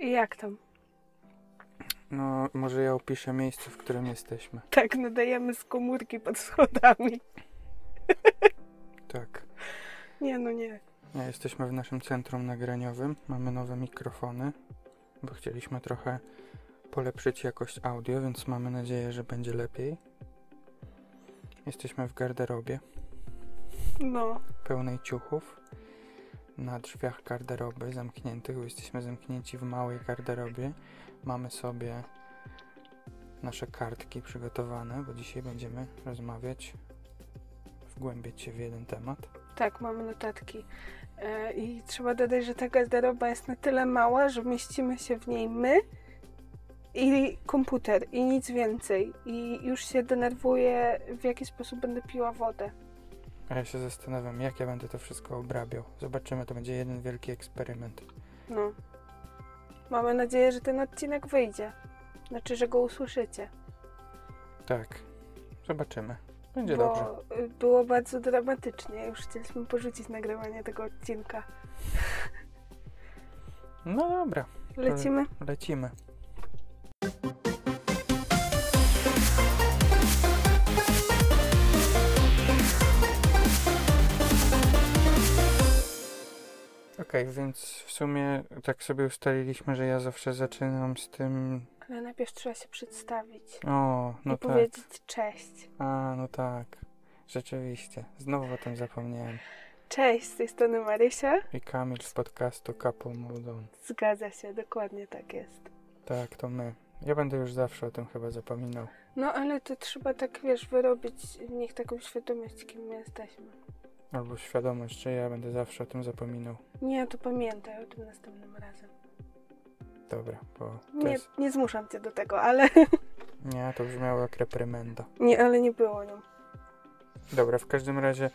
I jak tam? No, może ja opiszę miejsce, w którym jesteśmy. Tak, nadajemy z komórki pod schodami. Tak. Nie, no nie. Nie, jesteśmy w naszym centrum nagraniowym. Mamy nowe mikrofony, bo chcieliśmy trochę polepszyć jakość audio, więc mamy nadzieję, że będzie lepiej. Jesteśmy w garderobie No, pełnej ciuchów. Na drzwiach garderoby zamkniętych, bo jesteśmy zamknięci w małej garderobie. Mamy sobie nasze kartki przygotowane, bo dzisiaj będziemy rozmawiać, wgłębiać się w jeden temat. tak, mamy notatki. E, I trzeba dodać, że ta garderoba jest na tyle mała, że mieścimy się w niej my i komputer i nic więcej. I już się denerwuję, w jaki sposób będę piła wodę. A ja się zastanawiam, jak ja będę to wszystko obrabiał. Zobaczymy, to będzie jeden wielki eksperyment. No. Mamy nadzieję, że ten odcinek wyjdzie. Znaczy, że go usłyszycie. Tak, zobaczymy. Będzie bo dobrze. y, było bardzo dramatycznie. Już chcieliśmy porzucić nagrywanie tego odcinka. No dobra, Lecimy? lecimy. Okej, więc w sumie tak sobie ustaliliśmy, że ja zawsze zaczynam z tym. Ale najpierw trzeba się przedstawić. O, no I tak. powiedzieć cześć. A, no tak. Rzeczywiście. Znowu o tym zapomniałem. Cześć, z tej strony Marysia. I Kamil z podcastu Mode On. Zgadza się, dokładnie tak jest. Tak, to my. Ja będę już zawsze o tym chyba zapominał. No ale to trzeba tak, wiesz, wyrobić w nich taką świadomość, kim my jesteśmy. Albo świadomość, że ja będę zawsze o tym zapominał. Nie, to pamiętaj o tym następnym razem. Dobra, bo Nie, jest... nie zmuszam cię do tego, ale Nie, to brzmiało jak reprymenda. nie, ale nie było nią. Dobra, w każdym razie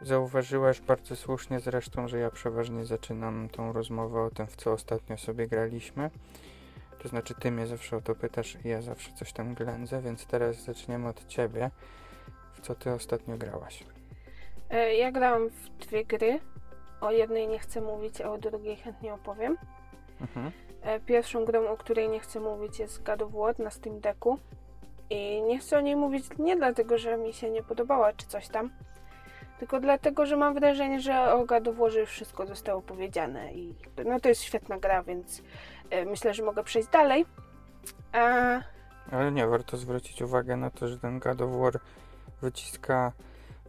zauważyłaś bardzo słusznie zresztą, że ja przeważnie zaczynam tą rozmowę o tym, w co ostatnio sobie graliśmy. To znaczy, ty mnie zawsze o to pytasz i ja zawsze coś tam ględzę, więc teraz zaczniemy od ciebie. W co ty ostatnio grałaś? E, Ja grałam w dwie gry. O jednej nie chcę mówić, a o drugiej chętnie opowiem. Mhm. E, Pierwszą grą, o której nie chcę mówić, jest God of War na Steam Decku. I nie chcę o niej mówić nie dlatego, że mi się nie podobała czy coś tam, tylko dlatego, że mam wrażenie, że o God of Warze już wszystko zostało powiedziane. I no to jest świetna gra, więc e, myślę, że mogę przejść dalej. E, Ale nie, warto zwrócić uwagę na to, że ten God of War wyciska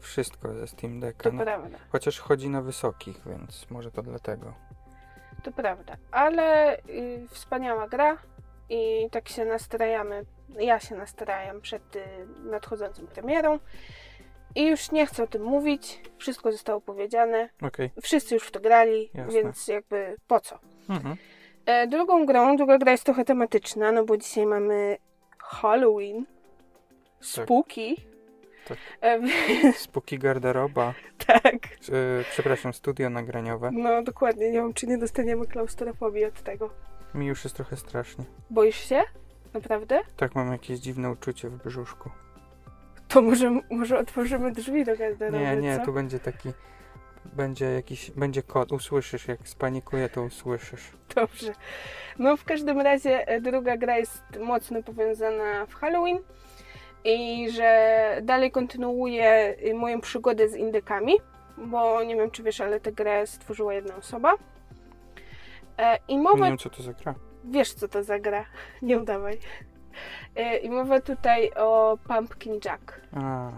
wszystko ze Steam Decka. to No, prawda. chociaż chodzi na wysokich, więc może to dlatego. To prawda, ale y, wspaniała gra i tak się nastrajamy, ja się nastrajam przed y, nadchodzącą premierą i już nie chcę o tym mówić, wszystko zostało powiedziane, Okej. wszyscy już w to grali, Jasne. więc jakby po co. Mhm. E, drugą grą, druga gra jest trochę tematyczna, no bo dzisiaj mamy Halloween, spooky, Tak. E, Spooky garderoba. tak, Czy, przepraszam, studio nagraniowe. no dokładnie, nie wiem czy nie dostaniemy klaustrofobii od tego. Mi już jest trochę strasznie. Boisz się? Naprawdę? Tak, mam jakieś dziwne uczucie w brzuszku. To może, może otworzymy drzwi do garderoby, Nie, nie, co? tu będzie taki. Będzie jakiś. Będzie kod. Usłyszysz, jak spanikuje, to usłyszysz. Dobrze. No w każdym razie e, druga gra jest mocno powiązana w Halloween i że dalej kontynuuje y, moją przygodę z indykami, bo nie wiem czy wiesz, ale tę grę stworzyła jedna osoba. E, I Nie mowa... wiem, co to za gra. Wiesz co to za gra, nie udawaj. E, I mowa tutaj o Pumpkin Jack. A,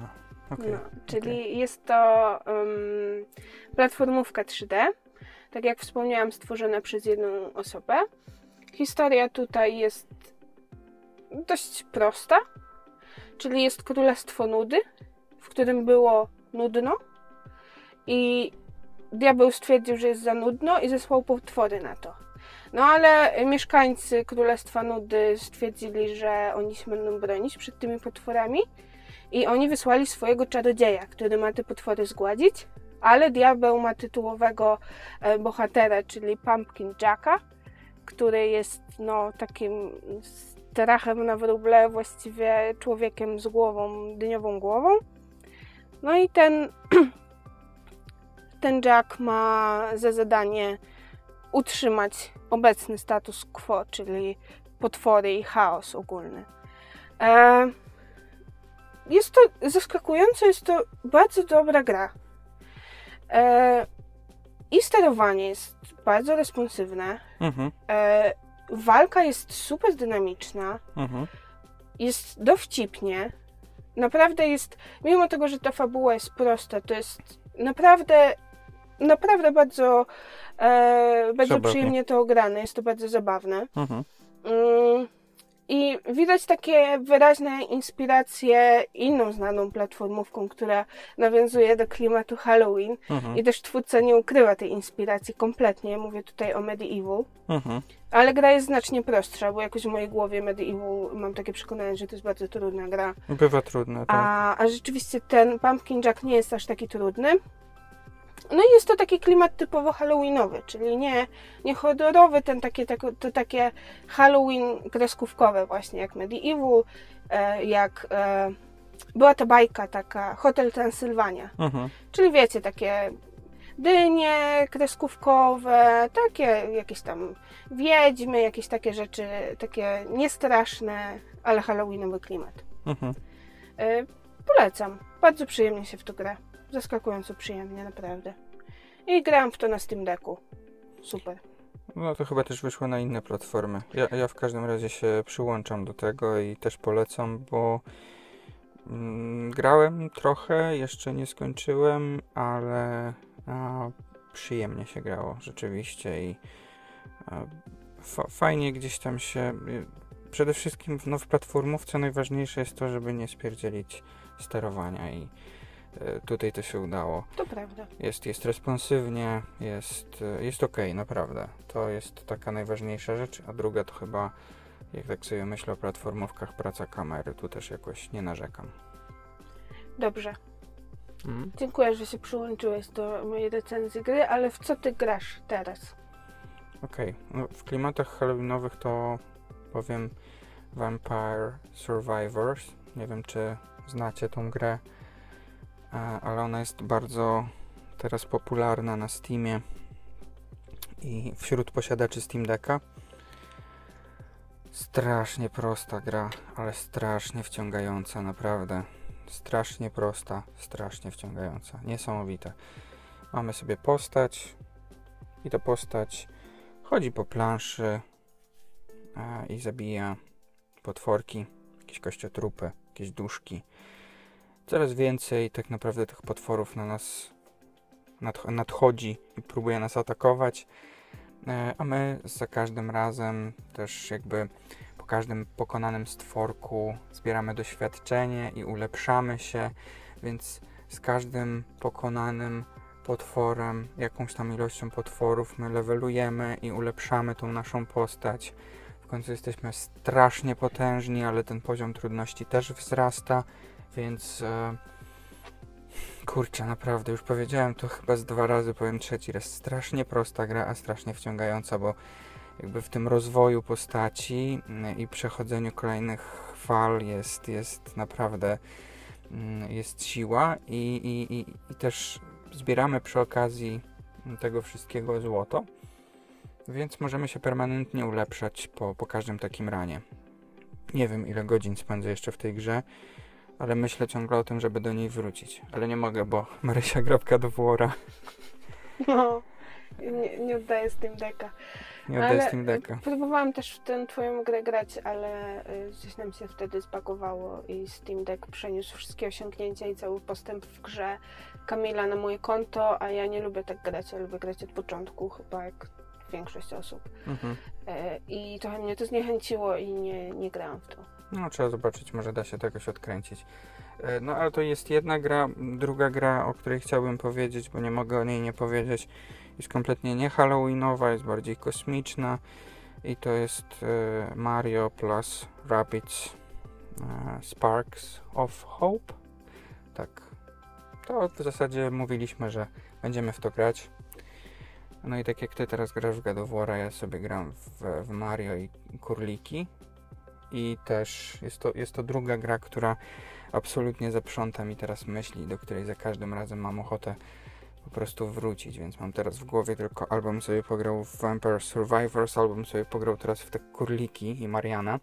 okej. No, czyli jest to um, platformówka 3D, tak jak wspomniałam, stworzona przez jedną osobę. Historia tutaj jest dość prosta, czyli jest królestwo nudy, w którym było nudno. I diabeł stwierdził, że jest za nudno i zesłał potwory na to. No ale mieszkańcy Królestwa Nudy stwierdzili, że oni się będą bronić przed tymi potworami. I oni wysłali swojego czarodzieja, który ma te potwory zgładzić, ale diabeł ma tytułowego e, bohatera, czyli Pumpkin Jacka, który jest no takim strachem na wróble, właściwie człowiekiem z głową, dyniową głową. No i ten, ten Jack ma za zadanie utrzymać obecny status quo, czyli potwory i chaos ogólny. E, jest to zaskakujące, jest to bardzo dobra gra. E, I sterowanie jest bardzo responsywne. Mhm, E, walka jest super dynamiczna, mhm. jest dowcipnie. Naprawdę jest, mimo tego, że ta fabuła jest prosta, to jest naprawdę, naprawdę bardzo, e, bardzo Zabawnie. przyjemnie to ograne, jest to bardzo zabawne. Mhm. Mm, I widać takie wyraźne inspiracje inną znaną platformówką, która nawiązuje do klimatu Halloween. Mhm. I też twórca nie ukrywa tej inspiracji kompletnie. Mówię tutaj o Medieval. Mhm. Ale gra jest znacznie prostsza, bo jakoś w mojej głowie Medieval mam takie przekonanie, że to jest bardzo trudna gra. Bywa trudne, tak. A, a rzeczywiście ten Pumpkin Jack nie jest aż taki trudny. No i jest to taki klimat typowo halloweenowy, czyli nie, nie horrorowy, ten takie, tak, to takie Halloween kreskówkowe właśnie, jak Medieval, e, jak e, była ta bajka taka Hotel Transylwania. Mhm. Czyli wiecie, takie dynie kreskówkowe, takie jakieś tam wiedźmy, jakieś takie rzeczy, takie niestraszne, ale halloweenowy klimat. Mhm. E, polecam. Bardzo przyjemnie się w to gra. Zaskakująco przyjemnie, naprawdę. I grałam w to na Steam Decku. Super. No to chyba też wyszło na inne platformy. Ja, ja w każdym razie się przyłączam do tego i też polecam, bo mm, grałem trochę, jeszcze nie skończyłem, ale a, przyjemnie się grało rzeczywiście i a, fa, fajnie gdzieś tam się. y, Przede wszystkim no, w platformówce najważniejsze jest to, żeby nie spierdzielić sterowania i tutaj to się udało. To prawda. Jest, jest responsywnie, jest, e, jest ok, naprawdę. To jest taka najważniejsza rzecz, a druga to chyba, jak tak sobie myślę o platformówkach, praca kamery. Tu też jakoś nie narzekam. Dobrze. Mm. Dziękuję, że się przyłączyłeś do mojej recenzji gry, ale w co ty grasz teraz? Okej, no, w klimatach halloweenowych to powiem Vampire Survivors. Nie wiem, czy znacie tą grę, e, ale ona jest bardzo teraz popularna na Steamie i wśród posiadaczy Steam Decka. Strasznie prosta gra, ale strasznie wciągająca, naprawdę. Strasznie prosta, strasznie wciągająca. Niesamowite. Mamy sobie postać i ta postać chodzi po planszy e, i zabija potworki, jakieś kościotrupy, jakieś duszki. Coraz więcej tak naprawdę tych potworów na nas nadch- nadchodzi i próbuje nas atakować, e, a my za każdym razem też jakby po każdym pokonanym stworku zbieramy doświadczenie i ulepszamy się, więc z każdym pokonanym potworem, jakąś tam ilością potworów my levelujemy i ulepszamy tą naszą postać. W końcu jesteśmy strasznie potężni, ale ten poziom trudności też wzrasta, więc e, kurczę, naprawdę już powiedziałem to chyba z dwa razy, powiem trzeci raz. Strasznie prosta gra, a strasznie wciągająca, bo jakby w tym rozwoju postaci mm, i przechodzeniu kolejnych fal jest, jest naprawdę mm, jest siła i, i, i, i też zbieramy przy okazji tego wszystkiego złoto, więc możemy się permanentnie ulepszać po, po każdym takim ranie. Nie wiem, ile godzin spędzę jeszcze w tej grze, ale myślę ciągle o tym, żeby do niej wrócić. Ale nie mogę, bo Marysia grabka do włora. No, nie, nie oddaję Steam Decka. Nie oddaję Ale Steam Decka. Próbowałam też w tę twoją grę grać, ale y, coś nam się wtedy zbagowało i Steam Deck przeniósł wszystkie osiągnięcia i cały postęp w grze Kamila na moje konto, a ja nie lubię tak grać, ja lubię grać od początku, chyba jak większość osób. Mhm. E, I trochę mnie to zniechęciło i nie, nie grałam w to. No, trzeba zobaczyć, może da się to jakoś odkręcić. E, No, ale to jest jedna gra. Druga gra, o której chciałbym powiedzieć, bo nie mogę o niej nie powiedzieć, jest kompletnie nie halloweenowa, jest bardziej kosmiczna i to jest e, Mario plus Rabbids e, Sparks of Hope. Tak. To w zasadzie mówiliśmy, że będziemy w to grać. No i tak jak ty teraz grasz w God of War'a, ja sobie gram w, w Mario i Kurliki i też jest to, jest to druga gra, która absolutnie zaprząta mi teraz myśli, do której za każdym razem mam ochotę po prostu wrócić, więc mam teraz w głowie tylko album sobie pograł w Vampire Survivors, album sobie pograł teraz w te Kurliki i Mariana.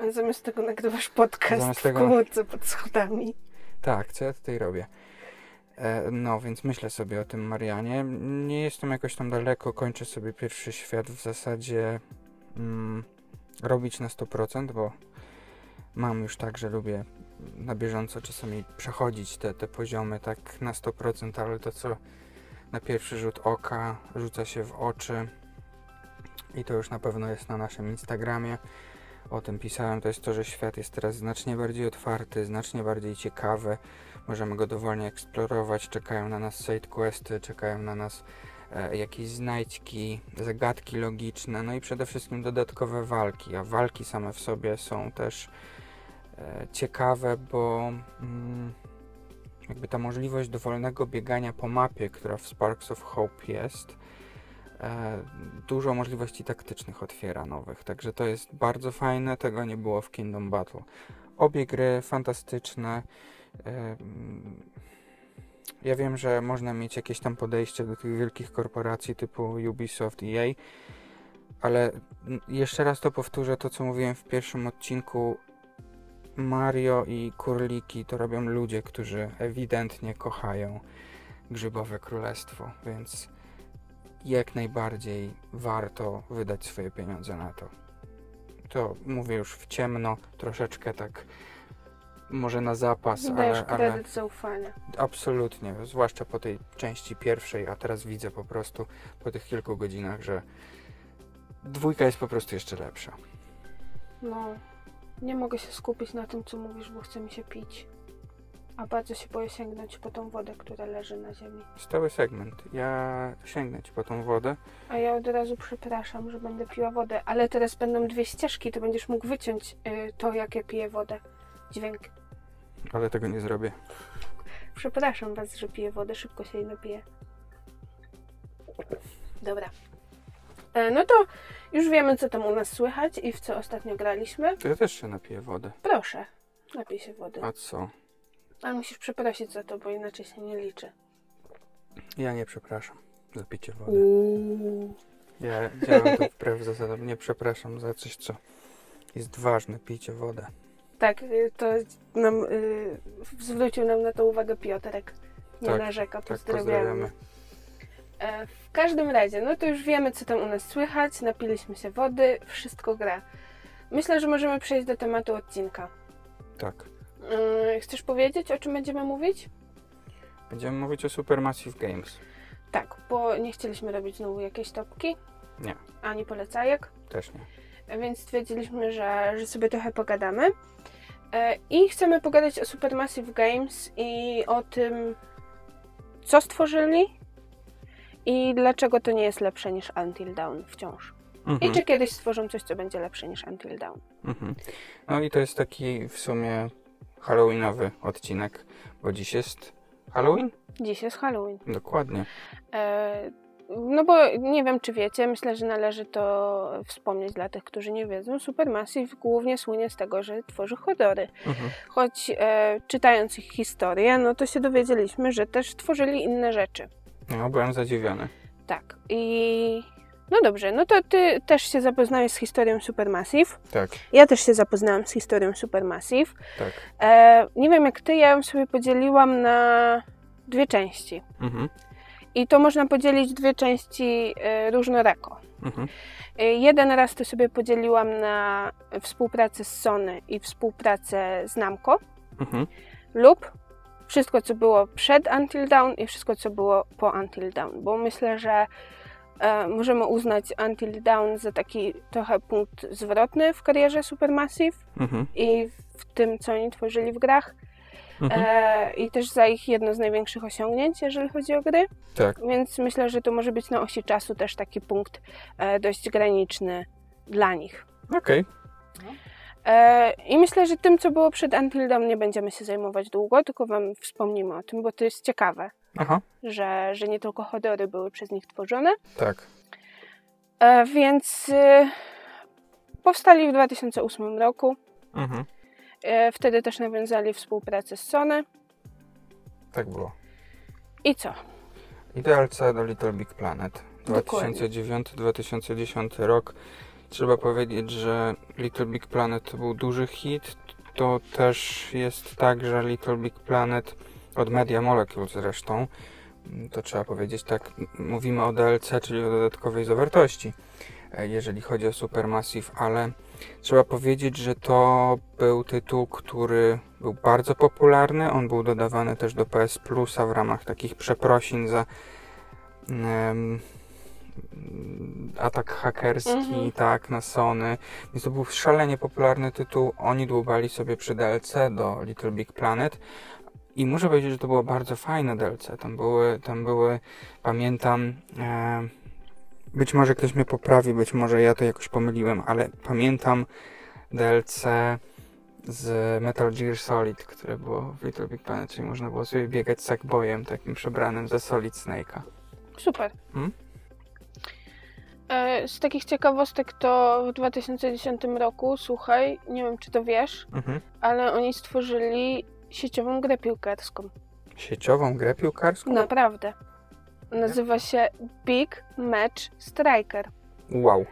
A zamiast tego nagrywasz podcast Zamiast w tego- komórce pod schodami. Tak, co ja tutaj robię? E, no, więc myślę sobie o tym Marianie. Nie jestem jakoś tam daleko, kończę sobie pierwszy świat w zasadzie mm, robić na 100%, bo mam już tak, że lubię na bieżąco czasami przechodzić te, te poziomy tak na 100%, ale to co na pierwszy rzut oka rzuca się w oczy i to już na pewno jest na naszym Instagramie. O tym pisałem, to jest to, że świat jest teraz znacznie bardziej otwarty, znacznie bardziej ciekawy. Możemy go dowolnie eksplorować, czekają na nas side questy, czekają na nas jakieś znajdźki, zagadki logiczne, no i przede wszystkim dodatkowe walki. A walki same w sobie są też e, ciekawe, bo mm, jakby ta możliwość dowolnego biegania po mapie, która w Sparks of Hope jest, e, dużo możliwości taktycznych otwiera nowych. Także to jest bardzo fajne, tego nie było w Kingdom Battle. Obie gry fantastyczne. E, Ja wiem, że można mieć jakieś tam podejście do tych wielkich korporacji typu Ubisoft, EA, ale jeszcze raz to powtórzę, to co mówiłem w pierwszym odcinku. Mario i Kurliki to robią ludzie, którzy ewidentnie kochają Grzybowe Królestwo, więc jak najbardziej warto wydać swoje pieniądze na to. To mówię już w ciemno, troszeczkę tak może na zapas, Dajesz ale, ale kredyt zaufania. absolutnie, zwłaszcza po tej części pierwszej, a teraz widzę po prostu po tych kilku godzinach, że dwójka jest po prostu jeszcze lepsza. No, nie mogę się skupić na tym, co mówisz, bo chce mi się pić. A bardzo się boję sięgnąć po tą wodę, która leży na ziemi. Stały segment. Ja sięgnę ci po tą wodę. A ja od razu przepraszam, że będę piła wodę, ale teraz będą dwie ścieżki, to będziesz mógł wyciąć y, to, jak ja piję wodę. Dźwięk. Ale tego nie zrobię. Przepraszam was, że piję wodę, szybko się jej napiję. Dobra. E, no to już wiemy, co tam u nas słychać i w co ostatnio graliśmy. To ja też się napiję wodę. Proszę, napij się wody. A co? Ale musisz przeprosić za to, bo inaczej się nie liczy. Ja nie przepraszam za picie wody. Uuu. Ja działam tu wbrew zasadom. Nie przepraszam za coś, co jest ważne. Pijcie wodę. Tak, y, to nam, y, zwrócił nam na to uwagę Piotrek. Nie Tak, narzeka, Tak, pozdrawiamy. E, w każdym razie, no to już wiemy, co tam u nas słychać, napiliśmy się wody, wszystko gra. Myślę, że możemy przejść do tematu odcinka. Tak. E, chcesz powiedzieć, o czym będziemy mówić? Będziemy mówić o Supermassive Games. Tak, bo nie chcieliśmy robić znowu jakiejś topki, Nie, ani polecajek, też nie. więc stwierdziliśmy, że, że sobie trochę pogadamy. E, I chcemy pogadać o Supermassive Games i o tym, co stworzyli i dlaczego to nie jest lepsze niż Until Dawn wciąż. I Mhm. czy kiedyś stworzą coś, co będzie lepsze niż Until Dawn. Mhm. No i to jest taki w sumie Halloweenowy odcinek, bo dziś jest Halloween? Dziś jest Halloween. Dokładnie. E, no bo nie wiem, czy wiecie, myślę, że należy to wspomnieć dla tych, którzy nie wiedzą. Supermassive głównie słynie z tego, że tworzy horrory. Mhm. Choć e, czytając ich historię, no to się dowiedzieliśmy, że też tworzyli inne rzeczy. No, byłem zadziwiony. Tak. I no dobrze, no to ty też się zapoznałeś z historią Supermassive. Tak, Ja też się zapoznałam z historią Supermassive. tak. E, nie wiem jak ty, ja ją sobie podzieliłam na dwie części. Mhm. I to można podzielić dwie części e, różnorako. Mhm. E, jeden raz to sobie podzieliłam na współpracę z Sony i współpracę z Namco Mhm. lub wszystko, co było przed Until Dawn i wszystko, co było po Until Dawn, bo myślę, że e, możemy uznać Until Dawn za taki trochę punkt zwrotny w karierze Supermassive Mhm. i w tym, co oni tworzyli w grach Mhm. e, i też za ich jedno z największych osiągnięć, jeżeli chodzi o gry. Tak. Więc myślę, że to może być na osi czasu też taki punkt e, dość graniczny dla nich. Okej. E, I myślę, że tym, co było przed Until Dawn, nie będziemy się zajmować długo, tylko Wam wspomnimy o tym, bo to jest ciekawe, Aha. że, że nie tylko horrory były przez nich tworzone. Tak. E, więc e, powstali w 2008 roku. Mhm. E, wtedy też nawiązali współpracę z Sony. Tak było. I co? I DLC do Little Big Planet. Dokładnie. 2009-2010 rok. Trzeba powiedzieć, że Little Big Planet to był duży hit. To też jest tak, że Little Big Planet od Media Molecule zresztą, to trzeba powiedzieć tak, mówimy o DLC, czyli o dodatkowej zawartości, e, jeżeli chodzi o Supermassive, ale trzeba powiedzieć, że to był tytuł, który był bardzo popularny. On był dodawany też do PS Plusa w ramach takich przeprosin za em, atak hakerski, Mhm. tak, na Sony. Więc to był szalenie popularny tytuł. Oni dłubali sobie przy DLC do Little Big Planet. I muszę powiedzieć, że to było bardzo fajne DLC. Tam były, tam były pamiętam, e, być może ktoś mnie poprawi, być może ja to jakoś pomyliłem, ale pamiętam DLC z Metal Gear Solid, które było w Little Big Planet, czyli można było sobie biegać z Sackboyem takim przebranym za Solid Snake'a. Super. Hmm? E, Z takich ciekawostek to w 2010 roku, słuchaj, nie wiem czy to wiesz, Mhm. ale oni stworzyli sieciową grę piłkarską. Sieciową grę piłkarską? Naprawdę. Nazywa się Big Match Striker. Wow.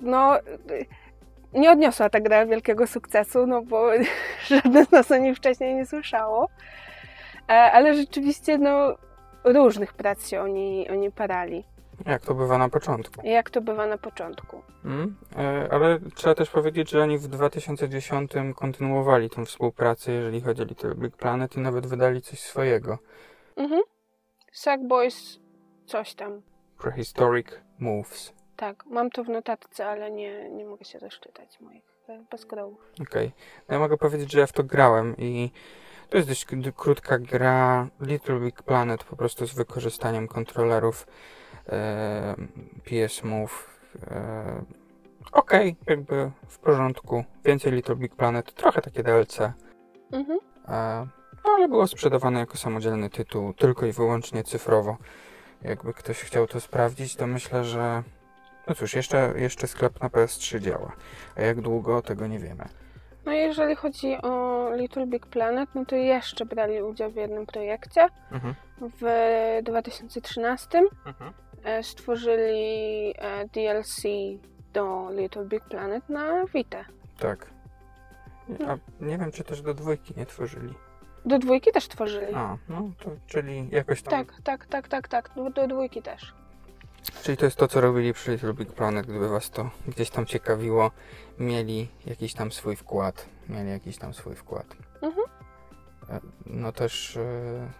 No, nie odniosła ta gra wielkiego sukcesu, no bo żadne z nas o niej wcześniej nie słyszało. E, Ale rzeczywiście, no, różnych prac się oni, oni parali. Jak to bywa na początku. Jak to bywa na początku. Mm, ale trzeba też powiedzieć, że oni w 2010 kontynuowali tą współpracę, jeżeli chodzi o Little Big Planet i nawet wydali coś swojego. Mhm. Sackboys, coś tam. Prehistoric Moves. Tak, mam to w notatce, ale nie, nie mogę się rozczytać moich bezgrołów. Okej. No ja mogę powiedzieć, że ja w to grałem i to jest dość krótka gra Little Big Planet po prostu z wykorzystaniem kontrolerów e, PS Move. E, Okej, jakby w porządku. Więcej Little Big Planet, trochę takie DLC. Mhm. E, ale było sprzedawane jako samodzielny tytuł, tylko i wyłącznie cyfrowo. Jakby ktoś chciał to sprawdzić, to myślę, że. No cóż, jeszcze, jeszcze sklep na PS3 działa. A jak długo, tego nie wiemy. No i jeżeli chodzi o Little Big Planet, no to jeszcze brali udział w jednym projekcie. Mhm. W 2013 e, stworzyli e, DLC do Little Big Planet na Vita. Tak. A nie wiem, czy też do dwójki nie tworzyli. Do dwójki też tworzyli. A, no to czyli jakoś tam. Tak, tak, tak, tak, tak. Do, do dwójki też. Czyli to jest to, co robili przy Little Big Planet, gdyby was to gdzieś tam ciekawiło. Mieli jakiś tam swój wkład. Mieli jakiś tam swój wkład. Mhm. E, No też e,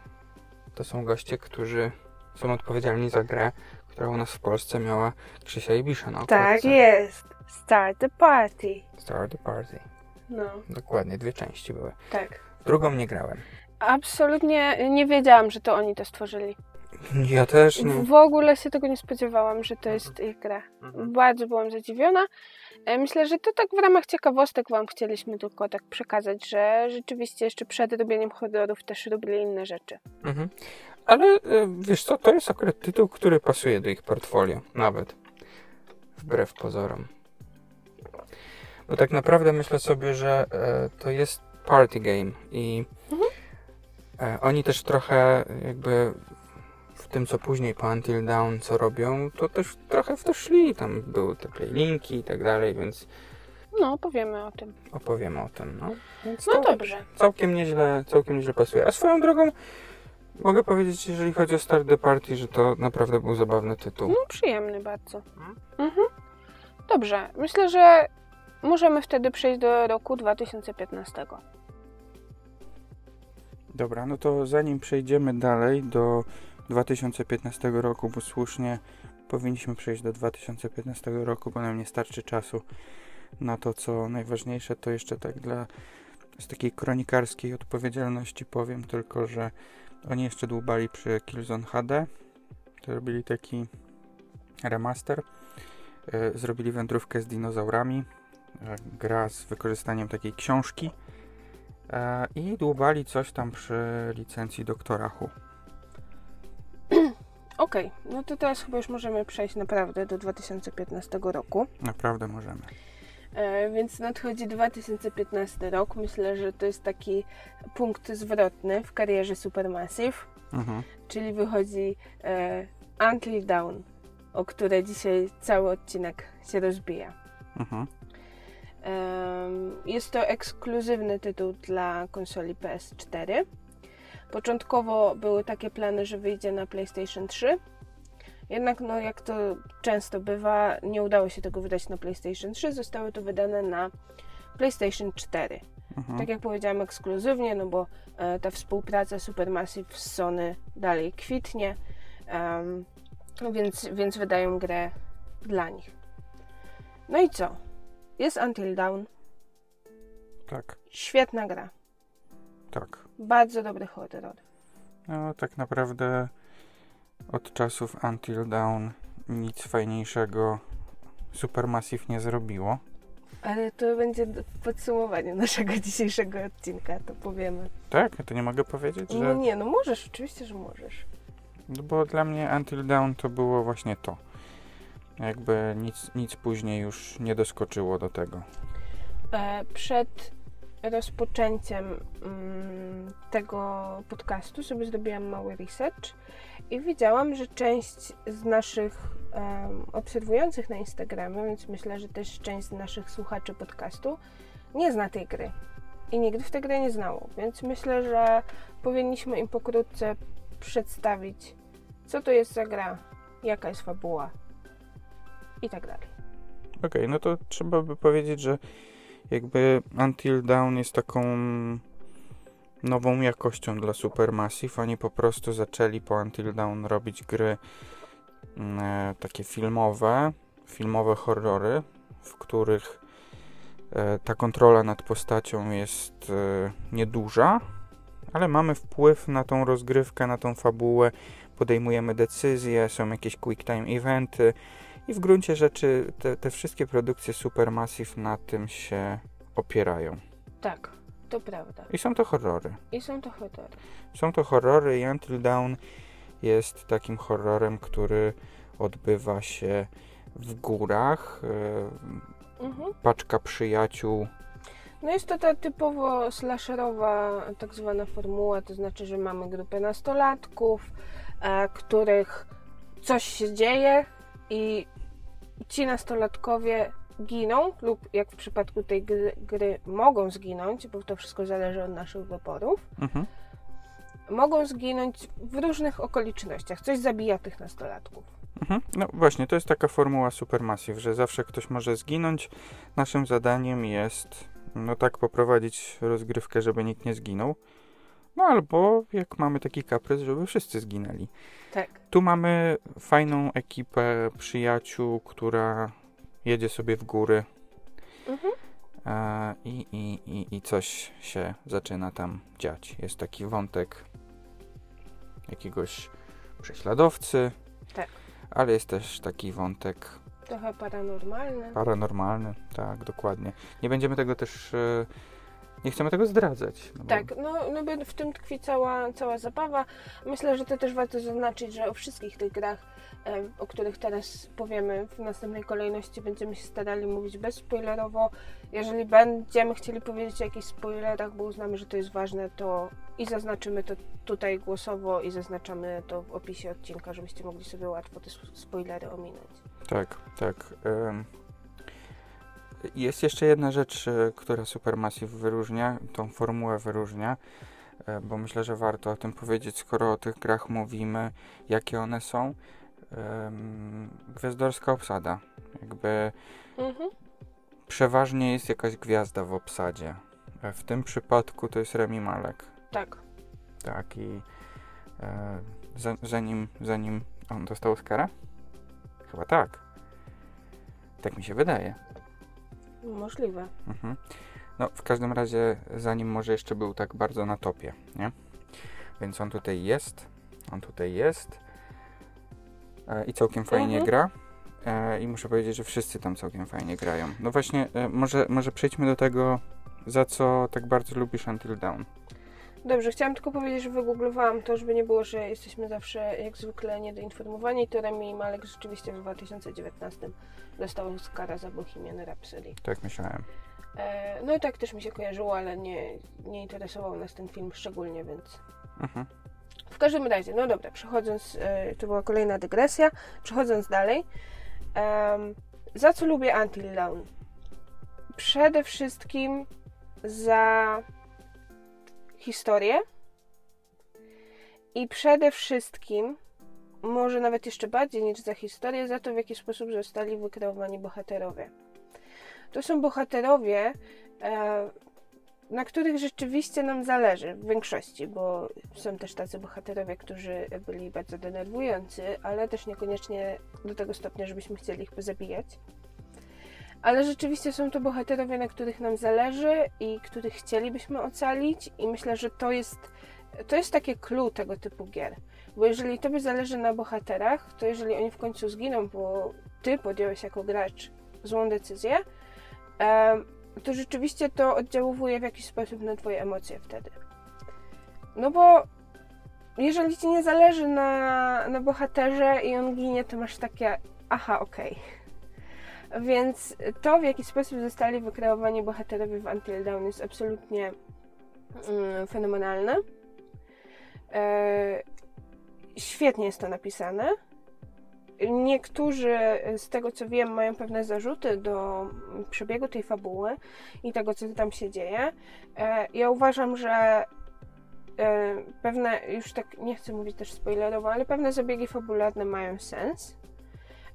to są goście, którzy są odpowiedzialni za grę, która u nas w Polsce miała Krzysia Ibisza na Tak jest. Start the party. Start the Party. No, Dokładnie, dwie części były. tak. Drugą nie grałem. Absolutnie nie wiedziałam, że to oni to stworzyli. Ja też nie. W ogóle się tego nie spodziewałam, że to jest ich gra. Mhm. Bardzo byłam zadziwiona. E, Myślę, że to tak w ramach ciekawostek Wam chcieliśmy tylko tak przekazać, że rzeczywiście jeszcze przed robieniem horrorów też robili inne rzeczy. Mhm. Ale e, wiesz co, to jest akurat tytuł, który pasuje do ich portfolio. Nawet. Wbrew pozorom. Bo tak naprawdę myślę sobie, że e, to jest party game i Mhm. e, oni też trochę jakby w tym, co później po Until Dawn, co robią, to też trochę w to szli. Tam były te playlinki i tak dalej, więc No, powiemy o tym. opowiemy o tym. No, więc No dobrze. całkiem nieźle, całkiem nieźle pasuje. A swoją drogą mogę powiedzieć, jeżeli chodzi o Start the Party, że to naprawdę był zabawny tytuł. No, przyjemny bardzo. Mhm. Mhm. Dobrze, myślę, że możemy wtedy przejść do roku 2015. Dobra, no to zanim przejdziemy dalej do 2015 roku, bo słusznie powinniśmy przejść do 2015 roku, bo nam nie starczy czasu na to, co najważniejsze, to jeszcze tak dla z takiej kronikarskiej odpowiedzialności powiem tylko, że oni jeszcze dłubali przy Killzone HD, to robili taki remaster, e, zrobili wędrówkę z dinozaurami, e, gra z wykorzystaniem takiej książki, I dłubali coś tam przy licencji doktora Hu. Okej, no to teraz chyba już możemy przejść naprawdę do 2015 roku. Naprawdę możemy. E, więc nadchodzi 2015 rok. Myślę, że to jest taki punkt zwrotny w karierze Supermassive, Mhm. czyli wychodzi e, Until Dawn, o które dzisiaj cały odcinek się rozbija. Mhm. Jest to ekskluzywny tytuł dla konsoli PS4. Początkowo były takie plany, że wyjdzie na PlayStation 3. Jednak, no, jak to często bywa, nie udało się tego wydać na PlayStation 3. Zostały to wydane na PlayStation 4. Mhm. Tak jak powiedziałam, ekskluzywnie, no bo e, ta współpraca Supermassive z Sony dalej kwitnie, em, więc, więc wydają grę dla nich. No i co? Jest Until Dawn. Tak, Świetna gra. tak. Bardzo dobry horror. No, tak naprawdę od czasów Until Dawn nic fajniejszego Supermassive nie zrobiło. Ale to będzie podsumowanie naszego dzisiejszego odcinka, to powiemy. Tak? To nie mogę powiedzieć, No że... nie, no możesz, oczywiście, że możesz. No bo dla mnie Until Dawn to było właśnie to. Jakby nic, nic później już nie doskoczyło do tego. E, przed rozpoczęciem mm, tego podcastu sobie zrobiłam mały research i widziałam, że część z naszych obserwujących na Instagramie, więc myślę, że też część z naszych słuchaczy podcastu nie zna tej gry i nigdy w tę grę nie znało, więc myślę, że powinniśmy im pokrótce przedstawić, co to jest za gra, jaka jest fabuła i tak dalej. Okej, no to trzeba by powiedzieć, że jakby Until Dawn jest taką nową jakością dla Supermassive. Oni po prostu zaczęli po Until Dawn robić gry mm, e, takie filmowe, filmowe horrory, w których e, ta kontrola nad postacią jest e, nieduża, ale mamy wpływ na tą rozgrywkę, na tą fabułę, podejmujemy decyzje, są jakieś quick time eventy i w gruncie rzeczy te, te wszystkie produkcje Supermassive na tym się opierają. Tak, to prawda. I są to horrory. I są to horrory. Są to horrory i Until Dawn jest takim horrorem, który odbywa się w górach. E, Mhm. Paczka przyjaciół. No jest to ta typowo slasherowa tak zwana formuła, to znaczy, że mamy grupę nastolatków, e, których coś się dzieje i ci nastolatkowie giną lub jak w przypadku tej gry, gry mogą zginąć, bo to wszystko zależy od naszych wyborów, Mhm. mogą zginąć w różnych okolicznościach. Coś zabija tych nastolatków. Mhm. No właśnie, to jest taka formuła Supermassive, że zawsze ktoś może zginąć. Naszym zadaniem jest no tak poprowadzić rozgrywkę, żeby nikt nie zginął. No albo jak mamy taki kaprys, żeby wszyscy zginęli. Tak. Tu mamy fajną ekipę przyjaciół, która jedzie sobie w góry Mhm. e, i, i, i, i coś się zaczyna tam dziać. Jest taki wątek jakiegoś prześladowcy, Tak. ale jest też taki wątek Trochę paranormalne. paranormalny, tak, dokładnie. Nie będziemy tego też, e, nie chcemy tego zdradzać. No bo- Tak, no, no bo w tym tkwi cała, cała zabawa. Myślę, że to też warto zaznaczyć, że o wszystkich tych grach, em, o których teraz powiemy w następnej kolejności, będziemy się starali mówić bezspoilerowo. Jeżeli będziemy chcieli powiedzieć o jakichś spoilerach, bo uznamy, że to jest ważne, to i zaznaczymy to tutaj głosowo i zaznaczamy to w opisie odcinka, żebyście mogli sobie łatwo te sp- spoilery ominąć. Tak, tak. Jest jeszcze jedna rzecz, e, która Supermassive wyróżnia, tą formułę wyróżnia, e, bo myślę, że warto o tym powiedzieć, skoro o tych grach mówimy, jakie one są. Gwiazdorska obsada. Jakby Mhm. przeważnie jest jakaś gwiazda w obsadzie. E, W tym przypadku to jest Remi Malek. Tak. Tak, i e, za, zanim, zanim on dostał Oscara? Chyba tak. Tak mi się wydaje. Możliwe. Mhm. No, w każdym razie, zanim może jeszcze był tak bardzo na topie, nie? Więc on tutaj jest, on tutaj jest e, i całkiem fajnie Mhm. gra. E, I muszę powiedzieć, że wszyscy tam całkiem fajnie grają. No właśnie, e, może, może przejdźmy do tego, za co tak bardzo lubisz Until Dawn. Dobrze, chciałam tylko powiedzieć, że wygooglowałam to, żeby nie było, że jesteśmy zawsze jak zwykle niedoinformowani. To Rami Malek rzeczywiście w 2019 dostał Oscara za Bohemian Rhapsody. Tak myślałem. E, no i tak też mi się kojarzyło, ale nie, nie interesował nas ten film szczególnie, więc... Mhm. W każdym razie, no dobra, przechodząc, e, to była kolejna dygresja, przechodząc dalej. em, za co lubię Until Dawn? Przede wszystkim za historię i przede wszystkim, może nawet jeszcze bardziej niż za historię, za to w jaki sposób zostali wykreowani bohaterowie. To są bohaterowie, e, na których rzeczywiście nam zależy w większości, bo są też tacy bohaterowie, którzy byli bardzo denerwujący, ale też niekoniecznie do tego stopnia, żebyśmy chcieli ich pozabijać. Ale rzeczywiście są to bohaterowie, na których nam zależy i których chcielibyśmy ocalić, i myślę, że to jest, to jest takie clue tego typu gier. Bo jeżeli tobie zależy na bohaterach, to jeżeli oni w końcu zginą, bo ty podjąłeś jako gracz złą decyzję, to rzeczywiście to oddziałuje w jakiś sposób na twoje emocje wtedy. No bo jeżeli ci nie zależy na, na bohaterze i on ginie, to masz takie aha, okej. Więc to, w jaki sposób zostali wykreowani bohaterowie w Until Dawn jest absolutnie mm, fenomenalne. E, świetnie jest to napisane. Niektórzy, z tego co wiem, mają pewne zarzuty do przebiegu tej fabuły i tego, co tam się dzieje. E, Ja uważam, że e, pewne, już tak nie chcę mówić też spoilerowo, ale pewne zabiegi fabularne mają sens.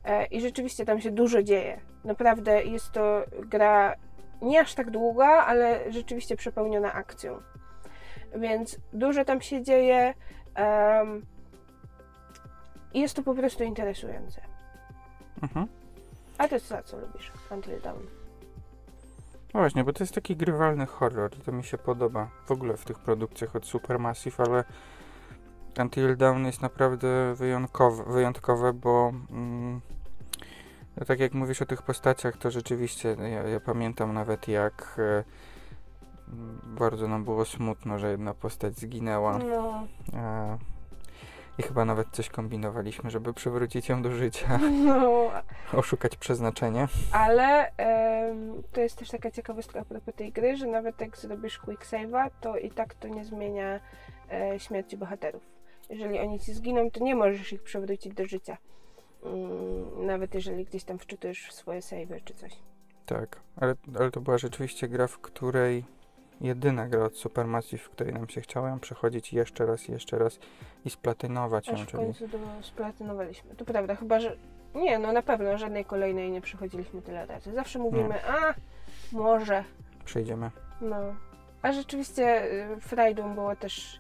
E, I rzeczywiście tam się dużo dzieje. Naprawdę jest to gra nie aż tak długa, ale rzeczywiście przepełniona akcją. Więc dużo tam się dzieje. I jest to po prostu interesujące. Mhm. A ty za co lubisz Until Dawn? No właśnie, bo to jest taki grywalny horror i to mi się podoba w ogóle w tych produkcjach od Supermassive, ale Until Dawn jest naprawdę wyjątkowe, wyjątkowe bo mm, no tak jak mówisz o tych postaciach, to rzeczywiście ja, ja pamiętam nawet jak e, m, bardzo nam było smutno, że jedna postać zginęła No, e, i chyba nawet coś kombinowaliśmy, żeby przywrócić ją do życia, no oszukać przeznaczenie. ale to jest też taka ciekawostka a propos tej gry, że nawet jak zrobisz quick save'a, to i tak to nie zmienia e, śmierci bohaterów. Jeżeli oni ci zginą, to nie możesz ich przywrócić do życia. Mm, nawet jeżeli gdzieś tam wczytujesz w swoje save'y czy coś. Tak, ale, ale to była rzeczywiście gra, w której jedyna gra od Supermassive, w której nam się chciało ją przechodzić jeszcze raz, jeszcze raz i splatynować ją, Aż w czyli końcu do, splatynowaliśmy. To prawda, chyba że. Nie, no na pewno żadnej kolejnej nie przechodziliśmy tyle razy. Zawsze mówimy, a może. przejdziemy. No. A rzeczywiście y, frajdą było też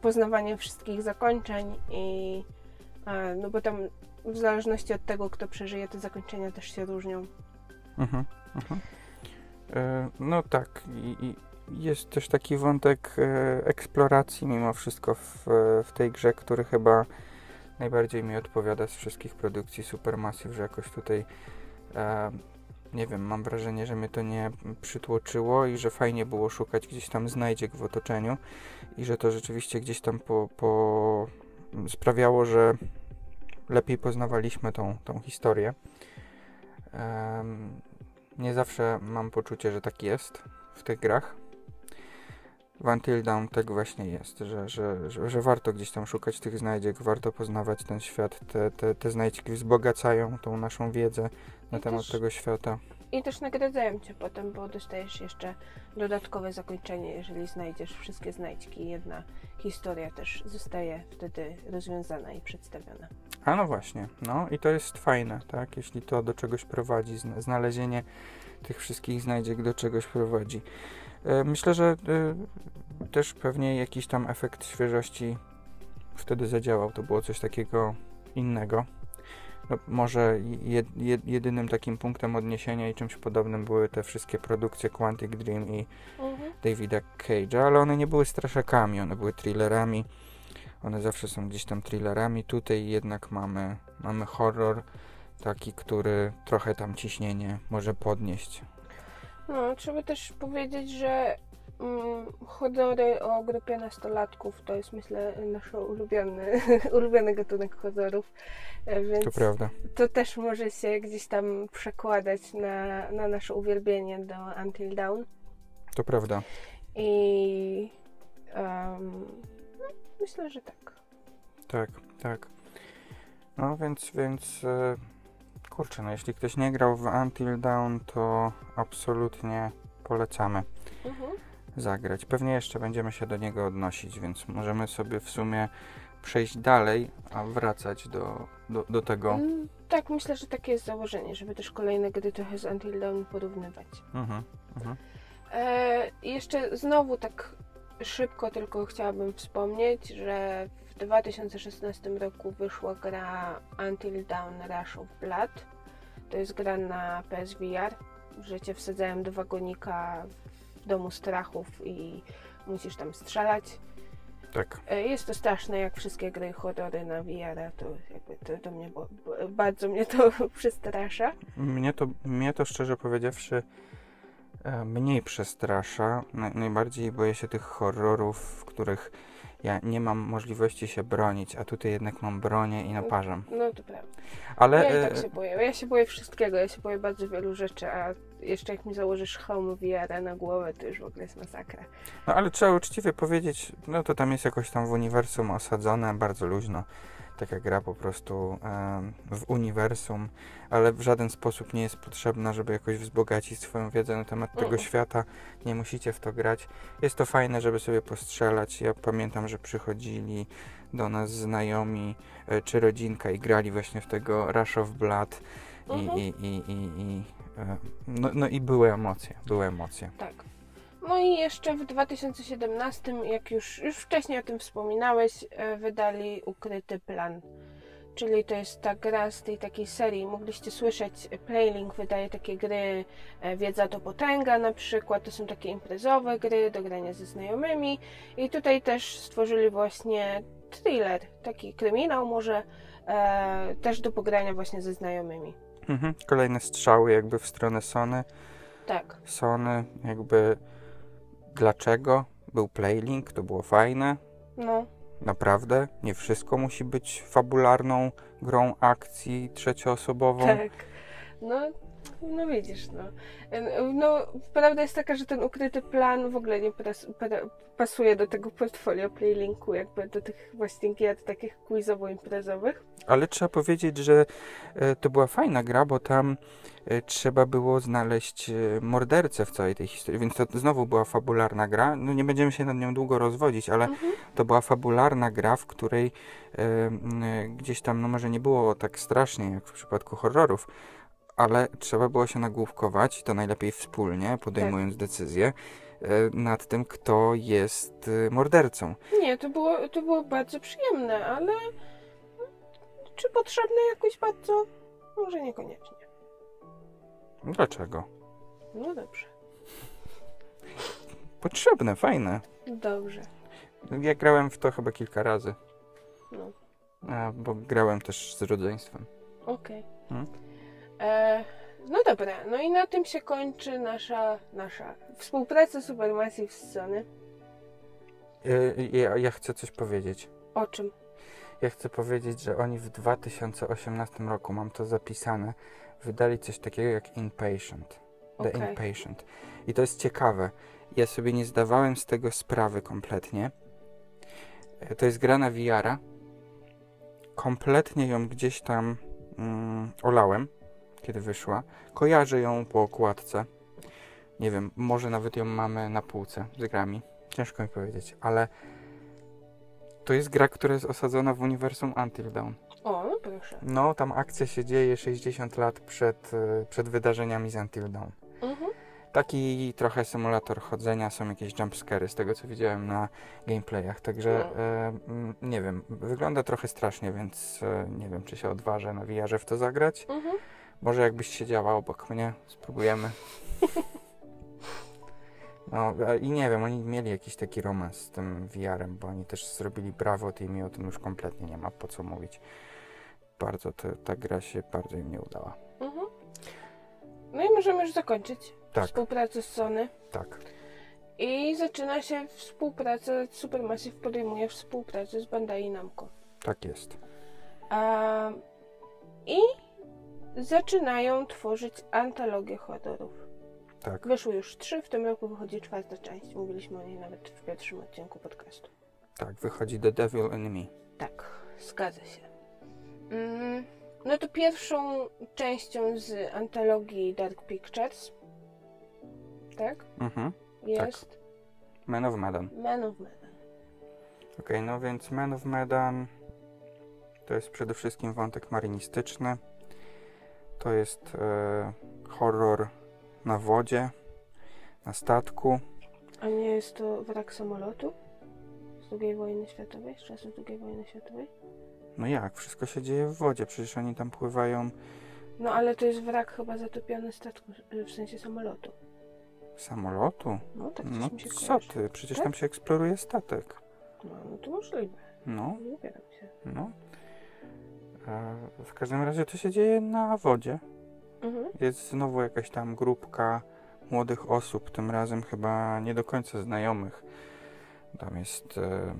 poznawanie wszystkich zakończeń i a, no bo tam w zależności od tego, kto przeżyje, te zakończenia też się różnią. Mhm, mhm. E, no tak, i, i jest też taki wątek e, eksploracji mimo wszystko w, w tej grze, który chyba najbardziej mi odpowiada z wszystkich produkcji Supermassive, że jakoś tutaj e, nie wiem, mam wrażenie, że mnie to nie przytłoczyło i że fajnie było szukać gdzieś tam znajdziek w otoczeniu i że to rzeczywiście gdzieś tam po, po sprawiało, że lepiej poznawaliśmy tą, tą historię. Em, nie zawsze mam poczucie, że tak jest w tych grach. W Until Dawn tak właśnie jest, że, że, że, że warto gdzieś tam szukać tych znajdziek, warto poznawać ten świat. Te, te, te znajdźki wzbogacają tą naszą wiedzę na I temat też- tego świata. I też nagradzają cię potem, bo dostajesz jeszcze dodatkowe zakończenie, jeżeli znajdziesz wszystkie znajdźki. Jedna historia też zostaje wtedy rozwiązana i przedstawiona. A no właśnie, no i to jest fajne, tak? Jeśli to do czegoś prowadzi, zna- znalezienie tych wszystkich znajdziek do czegoś prowadzi. E, Myślę, że e, też pewnie jakiś tam efekt świeżości wtedy zadziałał. To było coś takiego innego. No, może jed, jed, jedynym takim punktem odniesienia i czymś podobnym były te wszystkie produkcje Quantic Dream i Davida Cage'a, ale one nie były straszakami, one były thrillerami. One zawsze są gdzieś tam thrillerami. Tutaj jednak mamy, mamy horror taki, który trochę tam ciśnienie może podnieść. No, trzeba też powiedzieć, że mm, horrory o grupie nastolatków to jest myślę nasz ulubiony, ulubiony gatunek horrorów, e, więc To prawda. to też może się gdzieś tam przekładać na, na nasze uwielbienie do Until Dawn. To prawda. I no, myślę, że tak. Tak, tak. No więc, więc e, kurczę, no jeśli ktoś nie grał w Until Dawn, to absolutnie polecamy Mhm. Zagrać. Pewnie jeszcze będziemy się do niego odnosić, więc możemy sobie w sumie przejść dalej, a wracać do, do, do tego. Mm, Tak, myślę, że takie jest założenie, żeby też kolejne gry trochę z Until Dawn porównywać. Mhm, mhm. E, jeszcze znowu tak szybko tylko chciałabym wspomnieć, że w 2016 roku wyszła gra Until Dawn Rush of Blood. To jest gra na PSVR, że cię wsadzają do wagonika w domu strachów i musisz tam strzelać. Tak. E, Jest to straszne, jak wszystkie gry horrory na VR, to jakby to, to mnie, bo, bardzo mnie to przestrasza. Mnie to, mnie to szczerze powiedziawszy e, mniej przestrasza. Naj, najbardziej boję się tych horrorów, w których ja nie mam możliwości się bronić, a tutaj jednak mam bronię i naparzam. No to prawda. Ale Ja i e, tak się boję. Ja się boję wszystkiego. Ja się boję bardzo wielu rzeczy, a jeszcze jak mi założysz hełm VR na głowę, to już w ogóle jest masakra. No ale trzeba uczciwie powiedzieć, no to tam jest jakoś tam w uniwersum osadzone, bardzo luźno. Taka gra po prostu w uniwersum, ale w żaden sposób nie jest potrzebna, żeby jakoś wzbogacić swoją wiedzę na temat tego Mm. świata. Nie musicie w to grać. Jest to fajne, żeby sobie postrzelać. Ja pamiętam, że przychodzili do nas znajomi e, czy rodzinka i grali właśnie w tego Rush of Blood i, Mhm. i, i, i, i e, no, no i były emocje, były emocje. Tak. No i jeszcze w 2017, jak już, już wcześniej o tym wspominałeś, e, wydali Ukryty Plan. Czyli to jest ta gra z tej takiej serii. Mogliście słyszeć, e, Playlink wydaje takie gry, e, Wiedza to potęga na przykład. To są takie imprezowe gry do grania ze znajomymi. I tutaj też stworzyli właśnie thriller, taki kryminał może, e, też do pogrania właśnie ze znajomymi. Mhm. Kolejne strzały jakby w stronę Sony. Tak. Sony jakby dlaczego był Playlink, to było fajne. No, Naprawdę, nie wszystko musi być fabularną grą akcji trzecioosobową. Tak. No, no widzisz, no. No, prawda jest taka, że ten ukryty plan w ogóle nie pasuje do tego portfolio Playlinku, jakby do tych właśnie gier takich quizowo-imprezowych. Ale trzeba powiedzieć, że e, to była fajna gra, bo tam e, trzeba było znaleźć e, mordercę w całej tej historii, więc to znowu była fabularna gra. No nie będziemy się nad nią długo rozwodzić, ale Mhm. to była fabularna gra, w której gdzieś tam, no może nie było tak strasznie jak w przypadku horrorów, ale trzeba było się nagłówkować, to najlepiej wspólnie, podejmując decyzję e, nad tym, kto jest e, mordercą. Nie, to było, to było bardzo przyjemne, ale czy potrzebne jakoś bardzo? Może niekoniecznie. Dlaczego? No dobrze. Potrzebne, fajne. Dobrze. Ja grałem w to chyba kilka razy. No. A, bo grałem też z rodzeństwem. Okej. Hmm? E, No dobra, no i na tym się kończy nasza, nasza współpraca Supermassive z Sony. E, Ja, ja chcę coś powiedzieć. O czym? Ja chcę powiedzieć, że oni w 2018 roku, mam to zapisane, wydali coś takiego jak Inpatient. The Okej. Inpatient. I to jest ciekawe. Ja sobie nie zdawałem z tego sprawy kompletnie. E, To jest gra na VR-a. Kompletnie ją gdzieś tam mm, olałem, kiedy wyszła. Kojarzę ją po okładce. Nie wiem, może nawet ją mamy na półce z grami. Ciężko mi powiedzieć, ale to jest gra, która jest osadzona w uniwersum Until Dawn. O, no proszę. No, tam akcja się dzieje 60 lat przed, e, przed wydarzeniami z Until Dawn. Mhm. Taki trochę symulator chodzenia, są jakieś jumpscary z tego co widziałem na gameplayach, także No. e, nie wiem, wygląda trochę strasznie, więc e, nie wiem czy się odważę na VR w to zagrać. Mhm. Może jakbyś siedziała obok mnie, spróbujemy. No i nie wiem, oni mieli jakiś taki romans z tym VR-em, bo oni też zrobili Team i o tym już kompletnie nie ma po co mówić. Bardzo to, ta gra się bardzo im nie udała. Mhm. No i możemy już zakończyć Tak, współpracę z Sony. tak. I zaczyna się współpraca, Supermassive podejmuje współpracę z Bandai Namco. Tak jest. A, I zaczynają tworzyć antologię horrorów. Tak. Wyszły już trzy, w tym roku wychodzi czwarta część. Mówiliśmy o niej nawet w pierwszym odcinku podcastu. Tak, wychodzi The Devil in Me. Tak, zgadza się. Mm, no to pierwszą częścią z antologii Dark Pictures, tak? Mhm. Jest Man of Medan. Man of Medan. Okej, no więc Man of Medan to jest przede wszystkim wątek marynistyczny. To jest e, horror na wodzie, na statku. A nie jest to wrak samolotu z II wojny światowej, z czasów II wojny światowej? No jak? Wszystko się dzieje w wodzie, przecież oni tam pływają No ale to jest wrak chyba zatopiony statku, w sensie samolotu. samolotu. No tak coś No mi się co kojarzy. ty? Przecież Tak? tam się eksploruje statek. No, no to możliwe. No, Nie upieram się. no. W każdym razie to się dzieje na wodzie. Mhm. Jest znowu jakaś tam grupka młodych osób, tym razem chyba nie do końca znajomych. Tam jest. E,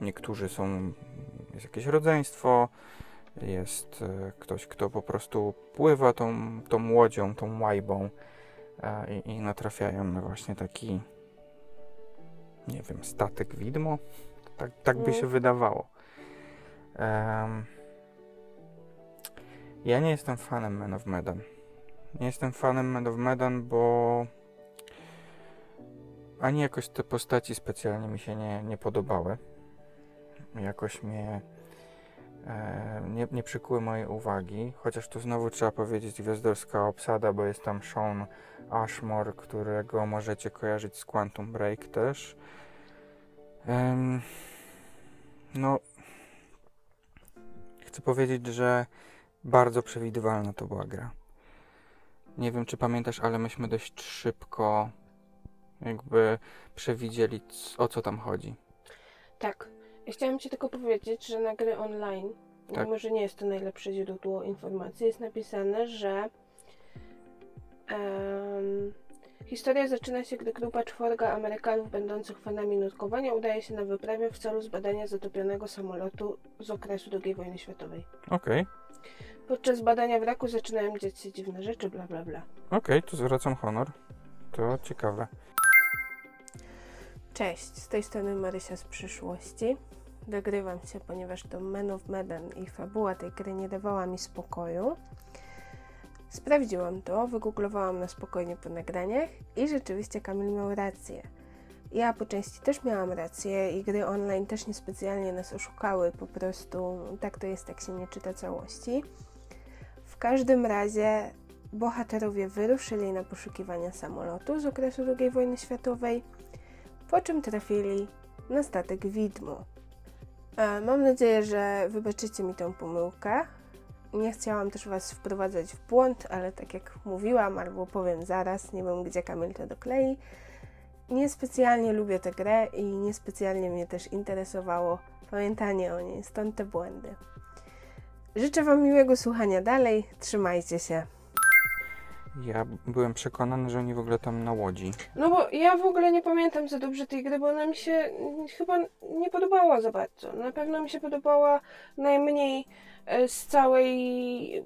niektórzy są. Jest jakieś rodzeństwo, jest e, ktoś, kto po prostu pływa tą, tą łodzią, tą łajbą e, i, i natrafiają na właśnie taki. Nie wiem, statek widmo. Tak, tak by Mm. się wydawało. Em, ja nie jestem fanem Man of Medan. Nie jestem fanem Man of Medan, bo ani jakoś te postaci specjalnie mi się nie, nie podobały. Jakoś mnie e, nie, nie przykuły mojej uwagi, chociaż tu znowu trzeba powiedzieć gwiazdorska obsada, bo jest tam Sean Ashmore, którego możecie kojarzyć z Quantum Break też. Em, no, chcę powiedzieć, że bardzo przewidywalna to była gra. Nie wiem, czy pamiętasz, ale myśmy dość szybko jakby przewidzieli, o co tam chodzi. Tak. Ja chciałam Ci tylko powiedzieć, że na gry online, Tak. mimo że nie jest to najlepsze źródło informacji, jest napisane, że em, historia zaczyna się, gdy grupa czworga Amerykanów będących fanami nurkowania udaje się na wyprawę w celu zbadania zatopionego samolotu z okresu II wojny światowej. Okej, Podczas badania wraku zaczynają dziać się dziwne rzeczy, bla bla bla. okej, to zwracam honor. To ciekawe. Cześć, z tej strony Marysia z przyszłości. Dogrywam się, ponieważ to Man of Medan i fabuła tej gry nie dawała mi spokoju. Sprawdziłam to, wygooglowałam na spokojnie po nagraniach i rzeczywiście Kamil miał rację. Ja po części też miałam rację i gry online też niespecjalnie nas oszukały, po prostu tak to jest, jak się nie czyta całości. W każdym razie bohaterowie wyruszyli na poszukiwania samolotu z okresu II wojny światowej po czym trafili na statek widmo. E, Mam nadzieję, że wybaczycie mi tę pomyłkę. Nie chciałam też Was wprowadzać w błąd, ale tak jak mówiłam, albo powiem zaraz, nie wiem gdzie Kamil to doklei. Niespecjalnie lubię tę grę i niespecjalnie mnie też interesowało pamiętanie o niej, stąd te błędy. Życzę Wam miłego słuchania dalej, trzymajcie się. Ja byłem przekonany, że oni w ogóle tam na łodzi. No bo ja w ogóle nie pamiętam za dobrze tej gry, bo ona mi się chyba nie podobała za bardzo. Na pewno mi się podobała najmniej e, z całej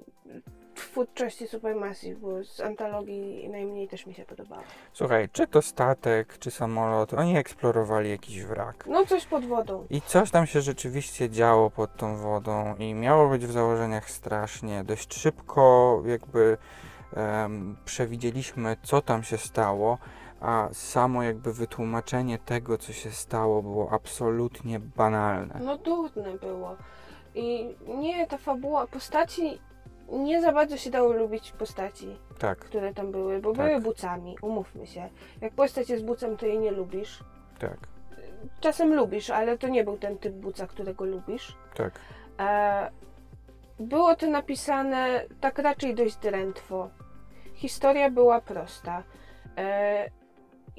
twórczości Supermassive, bo z antologii najmniej też mi się podobała. Słuchaj, czy to statek, czy samolot, oni eksplorowali jakiś wrak. No coś pod wodą. I coś tam się rzeczywiście działo pod tą wodą i miało być w założeniach strasznie. Dość szybko jakby em, przewidzieliśmy, co tam się stało, a samo jakby wytłumaczenie tego, co się stało, było absolutnie banalne. No trudne było. I nie, ta fabuła, postaci, nie za bardzo się dało lubić postaci, Tak, które tam były, bo Tak. były bucami, umówmy się. Jak postać jest bucem, to jej nie lubisz. tak, Czasem lubisz, ale to nie był ten typ buca, którego lubisz. tak. E, było to napisane tak raczej dość drętwo. Historia była prosta. E,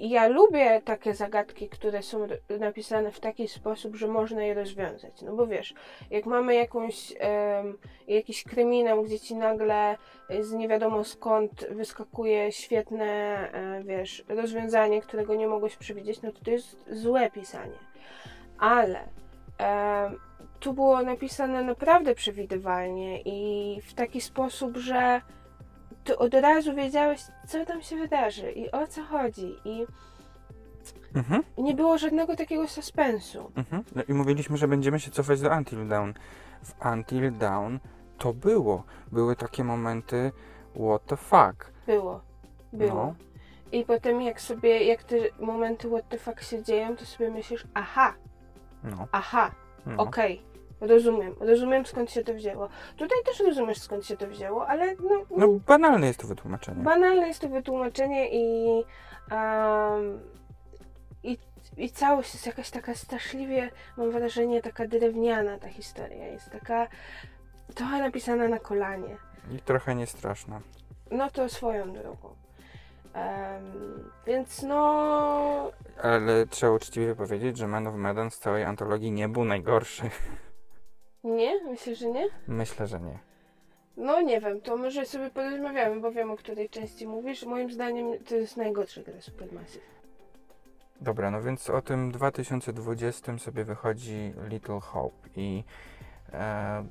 ja lubię takie zagadki, które są napisane w taki sposób, że można je rozwiązać. No bo wiesz, jak mamy jakąś, em, jakiś kryminał, gdzie ci nagle z nie wiadomo skąd wyskakuje świetne, e, wiesz, rozwiązanie, którego nie mogłeś przewidzieć, no to to jest złe pisanie. Ale em, tu było napisane naprawdę przewidywalnie i w taki sposób, że ty od razu wiedziałeś, co tam się wydarzy i o co chodzi. I Mhm, nie było żadnego takiego suspensu. mhm. No i mówiliśmy, że będziemy się cofać do Until Dawn. W Until Dawn to było. Były takie momenty what the fuck. Było. Było. No. I potem jak sobie, jak te momenty what the fuck się dzieją, to sobie myślisz, aha, No, aha, no. okej, rozumiem, rozumiem skąd się to wzięło. Tutaj też rozumiesz skąd się to wzięło, ale no, no banalne jest to wytłumaczenie. banalne jest to wytłumaczenie i, um, i, i całość jest jakaś taka straszliwie, mam wrażenie, taka drewniana ta historia. Jest taka trochę napisana na kolanie. I trochę niestraszna. No to swoją drogą. Em, więc no. Ale trzeba uczciwie powiedzieć, że Man of Medan z całej antologii nie był najgorszy. Nie? Myślę, że nie? Myślę, że nie. No nie wiem, to może sobie porozmawiamy, bo wiem o której części mówisz. Moim zdaniem to jest najgorsza gra Supermassive. Dobra, no więc o tym 2020 sobie wychodzi Little Hope i e,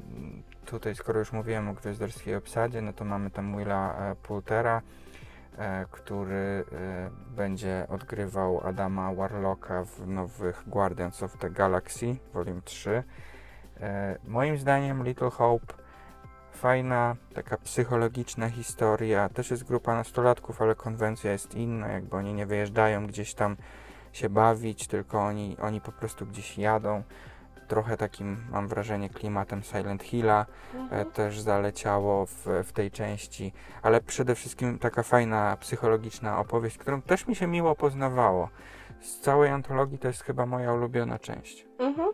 tutaj skoro już mówiłem o gwiazdorskiej obsadzie, no to mamy tam Willa e, Poultera, e, który e, będzie odgrywał Adama Warlocka w nowych Guardians of the Galaxy Volume 3. E, moim zdaniem Little Hope fajna, taka psychologiczna historia. Też jest grupa nastolatków, ale konwencja jest inna, jakby oni nie wyjeżdżają gdzieś tam się bawić, tylko oni, oni po prostu gdzieś jadą. Trochę takim, mam wrażenie, klimatem Silent Hilla e, Mhm. też zaleciało w, w tej części, ale przede wszystkim taka fajna psychologiczna opowieść, którą też mi się miło poznawało. Z całej antologii to jest chyba moja ulubiona część. Mhm.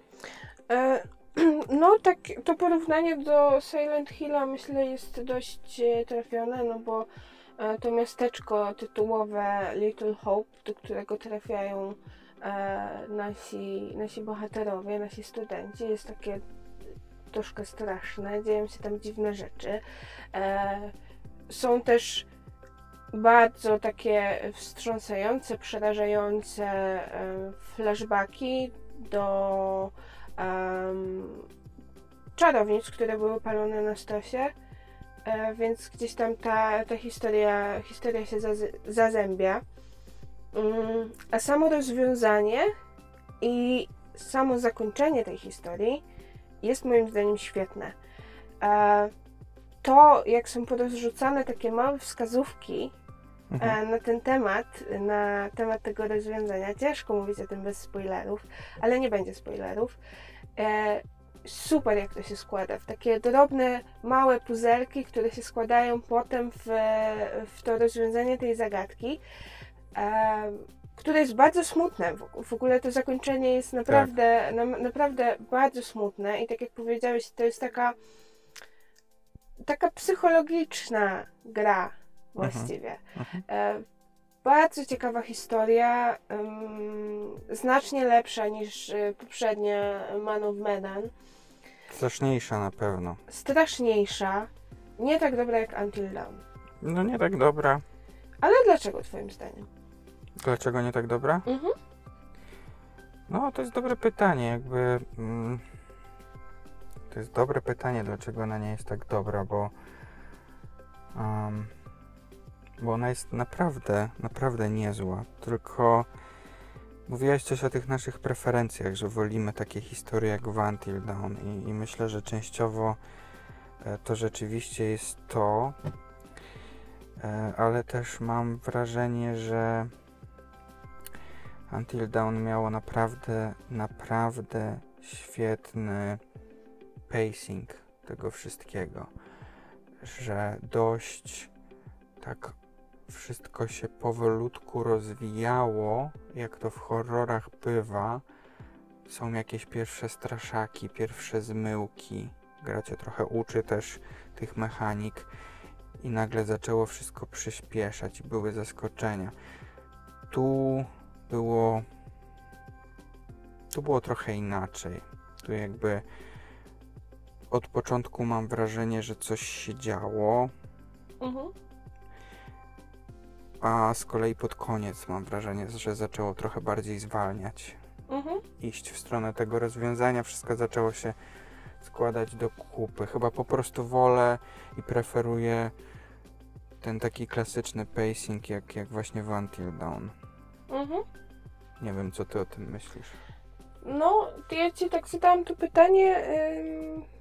E, no tak, to porównanie do Silent Hilla myślę jest dość e, trafione, no bo e, to miasteczko tytułowe Little Hope, do którego trafiają e, nasi, nasi bohaterowie, nasi studenci, jest takie troszkę straszne, dzieją się tam dziwne rzeczy. Są też bardzo takie wstrząsające, przerażające flashbacki do em, czarownic, które były palone na stosie. E, więc gdzieś tam ta, ta historia, historia się zaz, zazębia. Mm, a samo rozwiązanie i samo zakończenie tej historii jest moim zdaniem świetne. E, to, jak są porozrzucane takie małe wskazówki Mhm. e, na ten temat, na temat tego rozwiązania. Ciężko mówić o tym bez spoilerów, ale nie będzie spoilerów. E, super jak to się składa, w takie drobne, małe puzelki, które się składają potem w, w to rozwiązanie tej zagadki, e, które jest bardzo smutne. W, ogóle to zakończenie jest naprawdę, na, naprawdę bardzo smutne i tak jak powiedziałeś, to jest taka taka psychologiczna gra właściwie. Mhm. E, bardzo ciekawa historia, znacznie lepsza niż e, poprzednia Man of Medan. Straszniejsza na pewno. Straszniejsza, nie tak dobra jak Until Dawn. No nie tak dobra. Ale dlaczego twoim zdaniem? Dlaczego nie tak dobra? Mhm. No, to jest dobre pytanie, jakby. Mm, to jest dobre pytanie, dlaczego ona nie jest tak dobra, bo. em, bo ona jest naprawdę, naprawdę niezła. Tylko mówiłaś coś o tych naszych preferencjach, że wolimy takie historie jak w Until Dawn i, i myślę, że częściowo e, to rzeczywiście jest to, e, ale też mam wrażenie, że Until Dawn miało naprawdę, naprawdę świetny pacing tego wszystkiego, że dość tak wszystko się powolutku rozwijało, jak to w horrorach bywa. Są jakieś pierwsze straszaki, pierwsze zmyłki. Gra cię trochę uczy też tych mechanik i nagle zaczęło wszystko przyspieszać były zaskoczenia tu było tu było trochę inaczej. Tu jakby od początku mam wrażenie, że coś się działo, Mhm. A z kolei pod koniec mam wrażenie, że zaczęło trochę bardziej zwalniać. Mhm. Iść w stronę tego rozwiązania, wszystko zaczęło się składać do kupy. Chyba po prostu wolę i preferuję ten taki klasyczny pacing, jak, jak właśnie w Until Dawn. Mhm. Nie wiem, co ty o tym myślisz. No, ja ci tak zadałam to pytanie ym,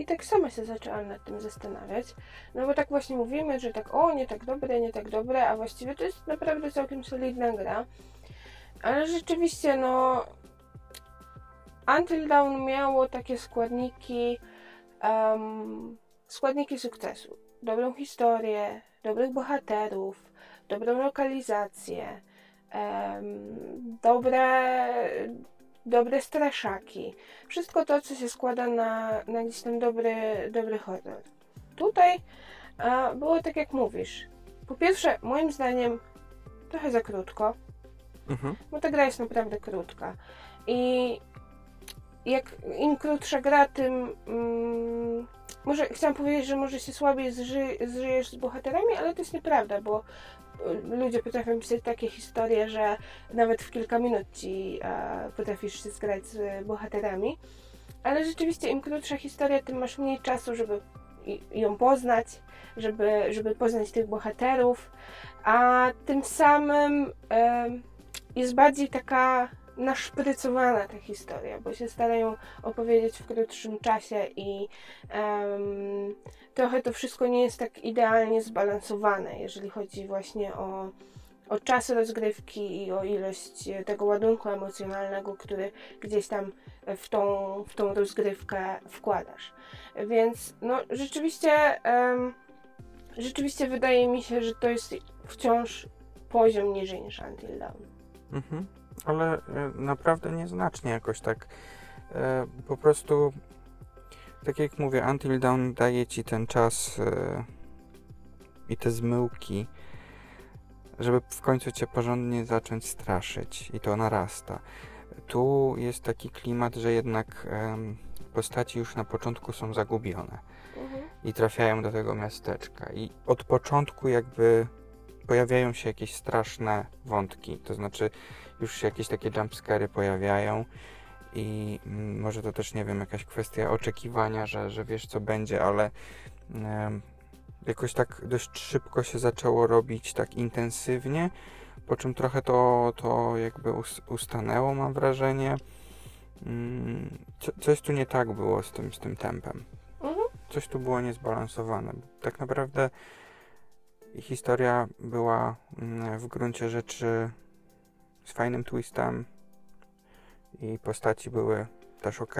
i tak sama się zaczęłam nad tym zastanawiać. No bo tak właśnie mówimy, że tak o, nie tak dobre, nie tak dobre, a właściwie to jest naprawdę całkiem solidna gra. Ale rzeczywiście, no... Until Dawn miało takie składniki, em, składniki sukcesu. Dobrą historię, dobrych bohaterów, dobrą lokalizację, em, dobre, dobre straszaki. Wszystko to, co się składa na, na gdzieś tam dobry, dobry horror. Tutaj e, było tak, jak mówisz. Po pierwsze, moim zdaniem, trochę za krótko, Mhm. bo ta gra jest naprawdę krótka. I jak im krótsza gra, tym. Mm, może chciałam powiedzieć, że może się słabiej zży, zżyjesz z bohaterami, ale to jest nieprawda, bo ludzie potrafią pisać takie historie, że nawet w kilka minut ci e, potrafisz się zgrać z bohaterami. Ale rzeczywiście, im krótsza historia, tym masz mniej czasu, żeby ją poznać, żeby, żeby poznać tych bohaterów, a tym samym em, jest bardziej taka naszprycowana ta historia, bo się starają opowiedzieć w krótszym czasie i em, trochę to wszystko nie jest tak idealnie zbalansowane, jeżeli chodzi właśnie o, o czas rozgrywki i o ilość e, tego ładunku emocjonalnego, który gdzieś tam w tą, w tą rozgrywkę wkładasz. Więc no rzeczywiście em, rzeczywiście wydaje mi się, że to jest wciąż poziom niżej niż Until Dawn. Mhm. Ale e, naprawdę nieznacznie jakoś tak. E, po prostu, tak jak mówię, Until Dawn daje ci ten czas e, i te zmyłki, żeby w końcu cię porządnie zacząć straszyć i to narasta. Tu jest taki klimat, że jednak postaci już na początku są zagubione Mhm. i trafiają do tego miasteczka. I od początku jakby pojawiają się jakieś straszne wątki, to znaczy już się jakieś takie jumpscary pojawiają i mm, może to też, nie wiem, jakaś kwestia oczekiwania, że, że wiesz co będzie, ale jakoś tak dość szybko się zaczęło robić tak intensywnie, po czym trochę to, to jakby us, ustanęło, mam wrażenie. Mm, co, coś tu nie tak było z tym, z tym tempem Mhm. coś tu było niezbalansowane. Tak naprawdę historia była mm, w gruncie rzeczy z fajnym twistem i postaci były też ok.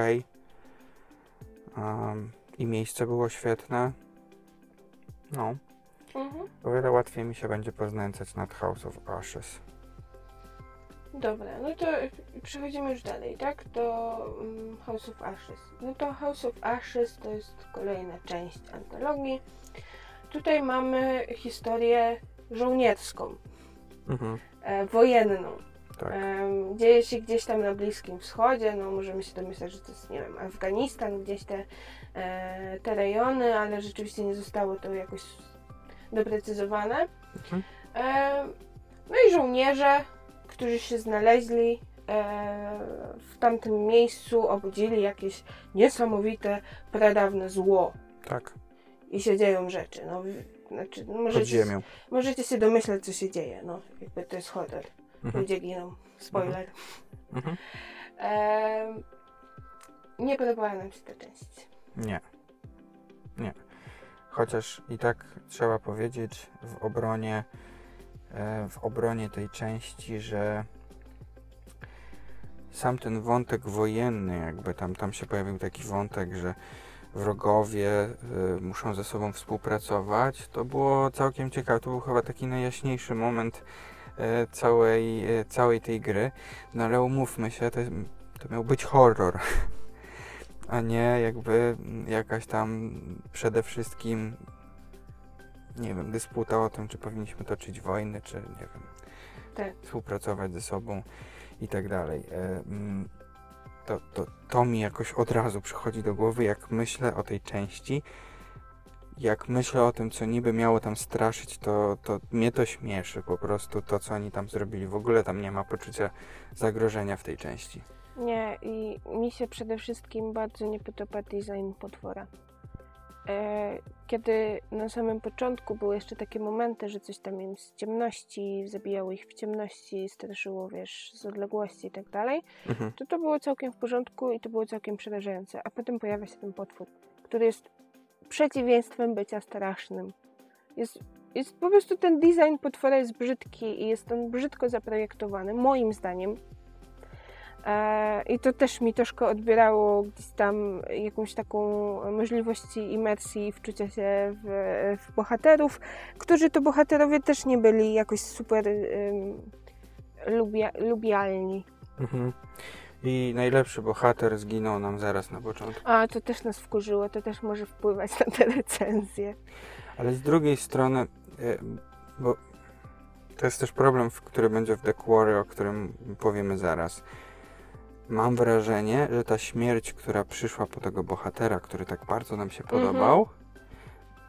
I miejsce było świetne. No, Mhm. o wiele łatwiej mi się będzie poznęcać nad House of Ashes. Dobra, no to przechodzimy już dalej, tak? Do mm, House of Ashes. No to House of Ashes to jest kolejna część antologii. Tutaj mamy historię żołnierską, Mhm, e, wojenną. Tak. Dzieje się gdzieś tam na Bliskim Wschodzie, no możemy się domyślać, że to jest, nie wiem, Afganistan, gdzieś te, e, te rejony, ale rzeczywiście nie zostało to jakoś doprecyzowane. Mhm. No i żołnierze, którzy się znaleźli e, w tamtym miejscu, obudzili jakieś niesamowite, pradawne zło Tak, i się dzieją rzeczy. No, znaczy, możecie, możecie się domyśleć, co się dzieje. No, jakby to jest horror. Mhm. Ludzie giną. Spoiler. Mhm. Em, nie podobała nam się ta część. Nie. Nie. Chociaż i tak trzeba powiedzieć w obronie e, w obronie tej części, że sam ten wątek wojenny, jakby tam, tam się pojawił taki wątek, że wrogowie e, muszą ze sobą współpracować, to było całkiem ciekawe. To był chyba taki najjaśniejszy moment e, całej, e, całej tej gry. No ale umówmy się, to, to miał być horror a nie jakby jakaś tam przede wszystkim nie wiem, dysputa o tym, czy powinniśmy toczyć wojny, czy nie wiem. Tak. współpracować ze sobą i tak dalej. E, mm, To, to, to mi jakoś od razu przychodzi do głowy, jak myślę o tej części. Jak myślę o tym, co niby miało tam straszyć, to, to mnie to śmieszy po prostu to, co oni tam zrobili. W ogóle tam nie ma poczucia zagrożenia w tej części. Nie, i mi się przede wszystkim bardzo nie podoba design potwora. E, kiedy na samym początku były jeszcze takie momenty, że coś tam im z ciemności, zabijało ich w ciemności, straszyło, wiesz, z odległości i tak dalej, Mhm. to to było całkiem w porządku i to było całkiem przerażające. A potem pojawia się ten potwór, który jest przeciwieństwem bycia strasznym. Jest, jest po prostu ten design potwora jest brzydki i jest on brzydko zaprojektowany, moim zdaniem. E, I to też mi troszkę odbierało gdzieś tam jakąś taką możliwości imersji i wczucia się w, w bohaterów, którzy to bohaterowie też nie byli jakoś super ym, lubia, lubialni. Mhm. I najlepszy bohater zginął nam zaraz na początku. A to też nas wkurzyło, to też może wpływać na te recenzje. Ale z drugiej strony, e, bo to jest też problem, który będzie w The Quarry, o którym powiemy zaraz. Mam wrażenie, że ta śmierć, która przyszła po tego bohatera, który tak bardzo nam się Mhm. podobał,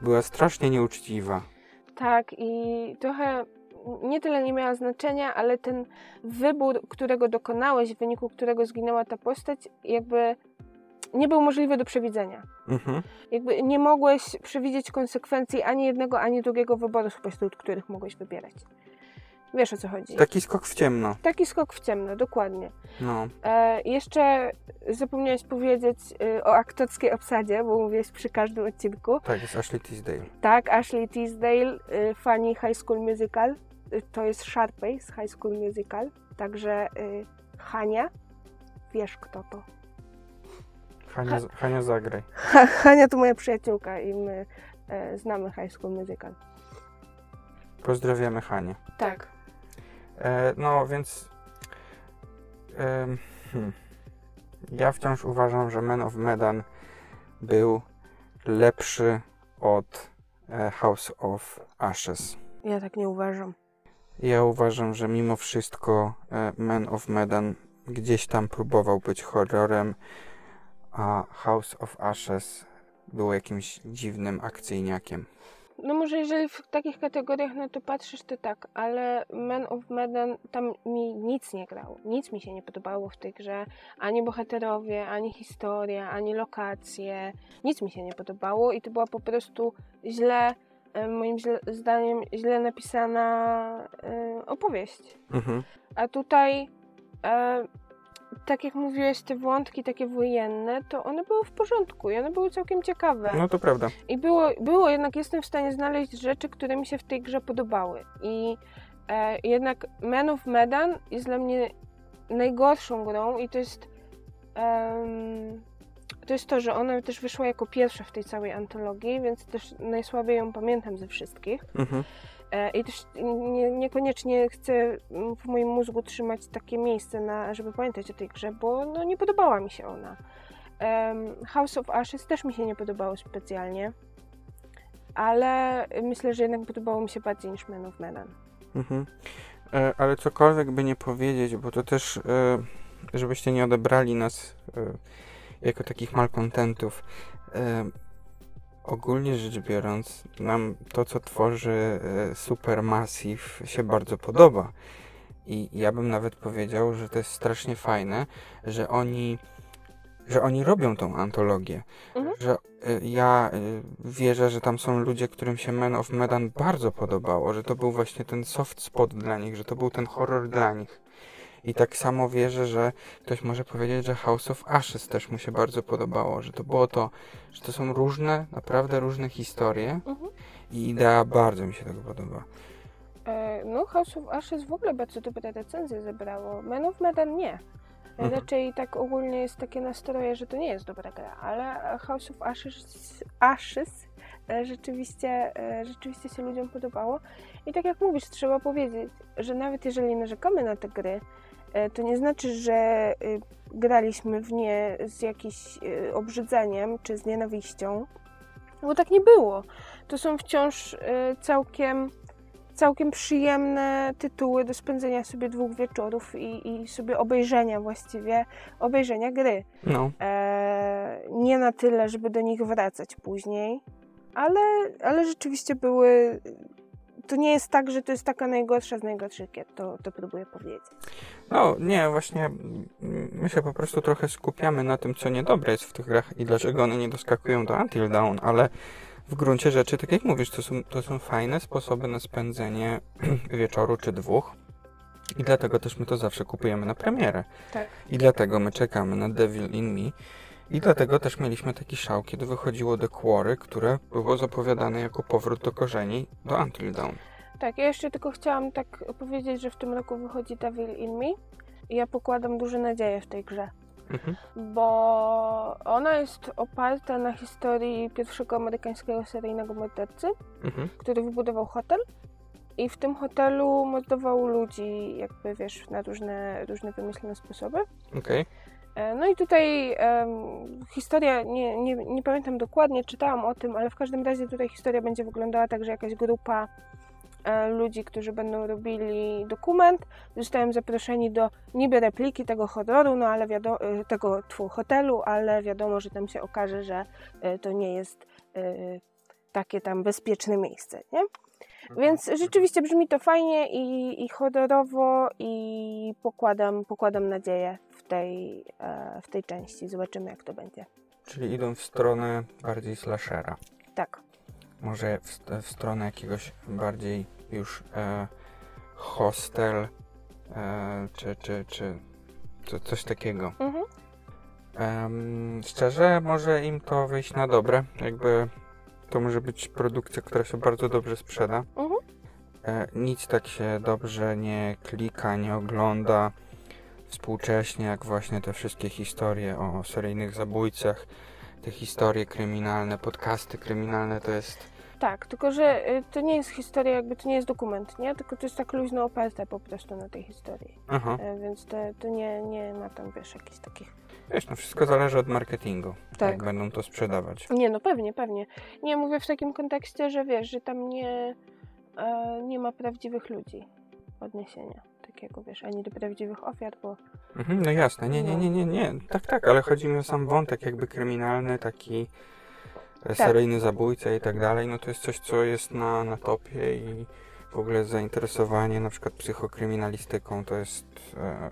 była strasznie nieuczciwa. Tak, i trochę nie tyle nie miała znaczenia, ale ten wybór, którego dokonałeś, w wyniku którego zginęła ta postać, jakby nie był możliwy do przewidzenia. Mhm. Jakby nie mogłeś przewidzieć konsekwencji ani jednego, ani drugiego wyboru, spośród których mogłeś wybierać. Wiesz o co chodzi. Taki skok w ciemno. Taki skok w ciemno, dokładnie. No. E, jeszcze zapomniałeś powiedzieć y, o aktorskiej obsadzie, bo mówiłeś przy każdym odcinku. Tak, jest Ashley Tisdale. Tak, Ashley Tisdale, y, fani High School Musical. Y, to jest Sharpay z High School Musical. Także y, Hania, wiesz kto to. Hania, Hania zagraj. Ha, Hania to moja przyjaciółka i my e, znamy High School Musical. Pozdrawiamy Hanię. Tak. E, no więc. em, hmm. Ja wciąż uważam, że Man of Medan był lepszy od e, House of Ashes. Ja tak nie uważam. Ja uważam, że mimo wszystko e, Man of Medan gdzieś tam próbował być horrorem, a House of Ashes było jakimś dziwnym akcyjniakiem. No może jeżeli w takich kategoriach na to patrzysz, to tak, ale Man of Medan tam mi nic nie grało. Nic mi się nie podobało w tej grze. Ani bohaterowie, ani historia, ani lokacje. Nic mi się nie podobało i to była po prostu źle, moim źle, zdaniem, źle napisana e, opowieść. Mhm. A tutaj, e, tak jak mówiłeś, te wątki takie wojenne, to one były w porządku i one były całkiem ciekawe. No to prawda. I było, było jednak, jestem w stanie znaleźć rzeczy, które mi się w tej grze podobały. I e, jednak Man of Medan jest dla mnie najgorszą grą i to jest em, to jest to, że ona też wyszła jako pierwsza w tej całej antologii, więc też najsłabiej ją pamiętam ze wszystkich. Mhm. E, I też nie, niekoniecznie chcę w moim mózgu trzymać takie miejsce, na, żeby pamiętać o tej grze, bo no, nie podobała mi się ona. House of Ashes też mi się nie podobało specjalnie, ale myślę, że jednak podobało mi się bardziej niż Man of Medan. Mhm. E, ale cokolwiek by nie powiedzieć, bo to też, e, żebyście nie odebrali nas jako takich malkontentów. E, ogólnie rzecz biorąc, nam to, co tworzy e, Supermassive się bardzo podoba. I ja bym nawet powiedział, że to jest strasznie fajne, że oni, że oni robią tą antologię. Mhm. Że y, ja y, wierzę, że tam są ludzie, którym się Man of Medan bardzo podobało, że to był właśnie ten soft spot dla nich, że to był ten horror dla nich. I tak samo wierzę, że ktoś może powiedzieć, że House of Ashes też mu się bardzo podobało, że to było to, że to są różne, naprawdę różne historie Mhm. i idea bardzo mi się tego podoba. E, no, House of Ashes w ogóle bardzo dobre recenzje zebrało. Man of Medan nie. Mhm. Raczej tak ogólnie jest takie nastroje, że to nie jest dobra gra, ale House of Ashes, Ashes e, rzeczywiście, e, rzeczywiście się ludziom podobało. I tak jak mówisz, trzeba powiedzieć, że nawet jeżeli narzekamy na te gry, e, to nie znaczy, że y, graliśmy w nie z jakimś obrzydzeniem czy z nienawiścią, bo tak nie było. To są wciąż całkiem całkiem przyjemne tytuły do spędzenia sobie dwóch wieczorów i, i sobie obejrzenia właściwie, obejrzenia gry. No, E, nie na tyle, żeby do nich wracać później, ale, ale rzeczywiście były. To nie jest tak, że to jest taka najgorsza z najgorszych gier, to, to próbuję powiedzieć. no nie, właśnie my się po prostu trochę skupiamy na tym, co niedobre jest w tych grach i dlaczego one nie doskakują do Until Dawn, ale w gruncie rzeczy, tak jak mówisz, to są, to są fajne sposoby na spędzenie wieczoru czy dwóch. I dlatego też my to zawsze kupujemy na premierę. Tak. I dlatego my czekamy na Devil in Me. I dlatego też mieliśmy taki szał, kiedy wychodziło The Quarry, które było zapowiadane jako powrót do korzeni do Until Dawn. Tak, ja jeszcze tylko chciałam tak powiedzieć, że w tym roku wychodzi Devil in Me i ja pokładam duże nadzieje w tej grze. Mhm. bo ona jest oparta na historii pierwszego amerykańskiego seryjnego mordercy, Mhm. który wybudował hotel i w tym hotelu mordował ludzi, jakby wiesz, na różne, różne wymyślone sposoby. Okej. E, No i tutaj em, historia, nie, nie, nie pamiętam dokładnie, czytałam o tym, ale w każdym razie tutaj historia będzie wyglądała tak, że jakaś grupa e, ludzi, którzy będą robili dokument, zostają zaproszeni do niby repliki tego horroru, no ale wiadomo, tego tfu, hotelu, ale wiadomo, że tam się okaże, że e, to nie jest e, takie tam bezpieczne miejsce, nie? Więc rzeczywiście brzmi to fajnie i, i horrorowo i pokładam, pokładam nadzieję tej, e, w tej części. Zobaczymy jak to będzie. Czyli idą w stronę bardziej slashera. Tak. Może w, w stronę jakiegoś bardziej już e, hostel, e, czy, czy, czy co, coś takiego. Mhm. Szczerze, może im to wyjść na dobre. Jakby to może być produkcja, która się bardzo dobrze sprzeda. Mhm. E, nic tak się dobrze nie klika, nie ogląda współcześnie, jak właśnie te wszystkie historie o seryjnych zabójcach, te historie kryminalne, podcasty kryminalne, to jest... Tak, tylko że y, to nie jest historia, jakby to nie jest dokument, nie? Tylko to jest tak luźno oparte po prostu na tej historii. Aha. E, Więc to, to nie, nie ma tam, wiesz, jakichś takich... Wiesz, no wszystko zależy od marketingu, Tak. jak będą to sprzedawać. Nie, no pewnie, pewnie. Nie, mówię w takim kontekście, że wiesz, że tam nie, e, nie ma prawdziwych ludzi odniesienia takiego, wiesz, ani do prawdziwych ofiar, bo Mhm, no jasne, nie, nie, nie, nie, nie, tak, tak, ale chodzi mi o sam wątek jakby kryminalny, taki e, seryjny zabójca i tak dalej, no to jest coś, co jest na, na topie i w ogóle zainteresowanie na przykład psychokryminalistyką to jest, e,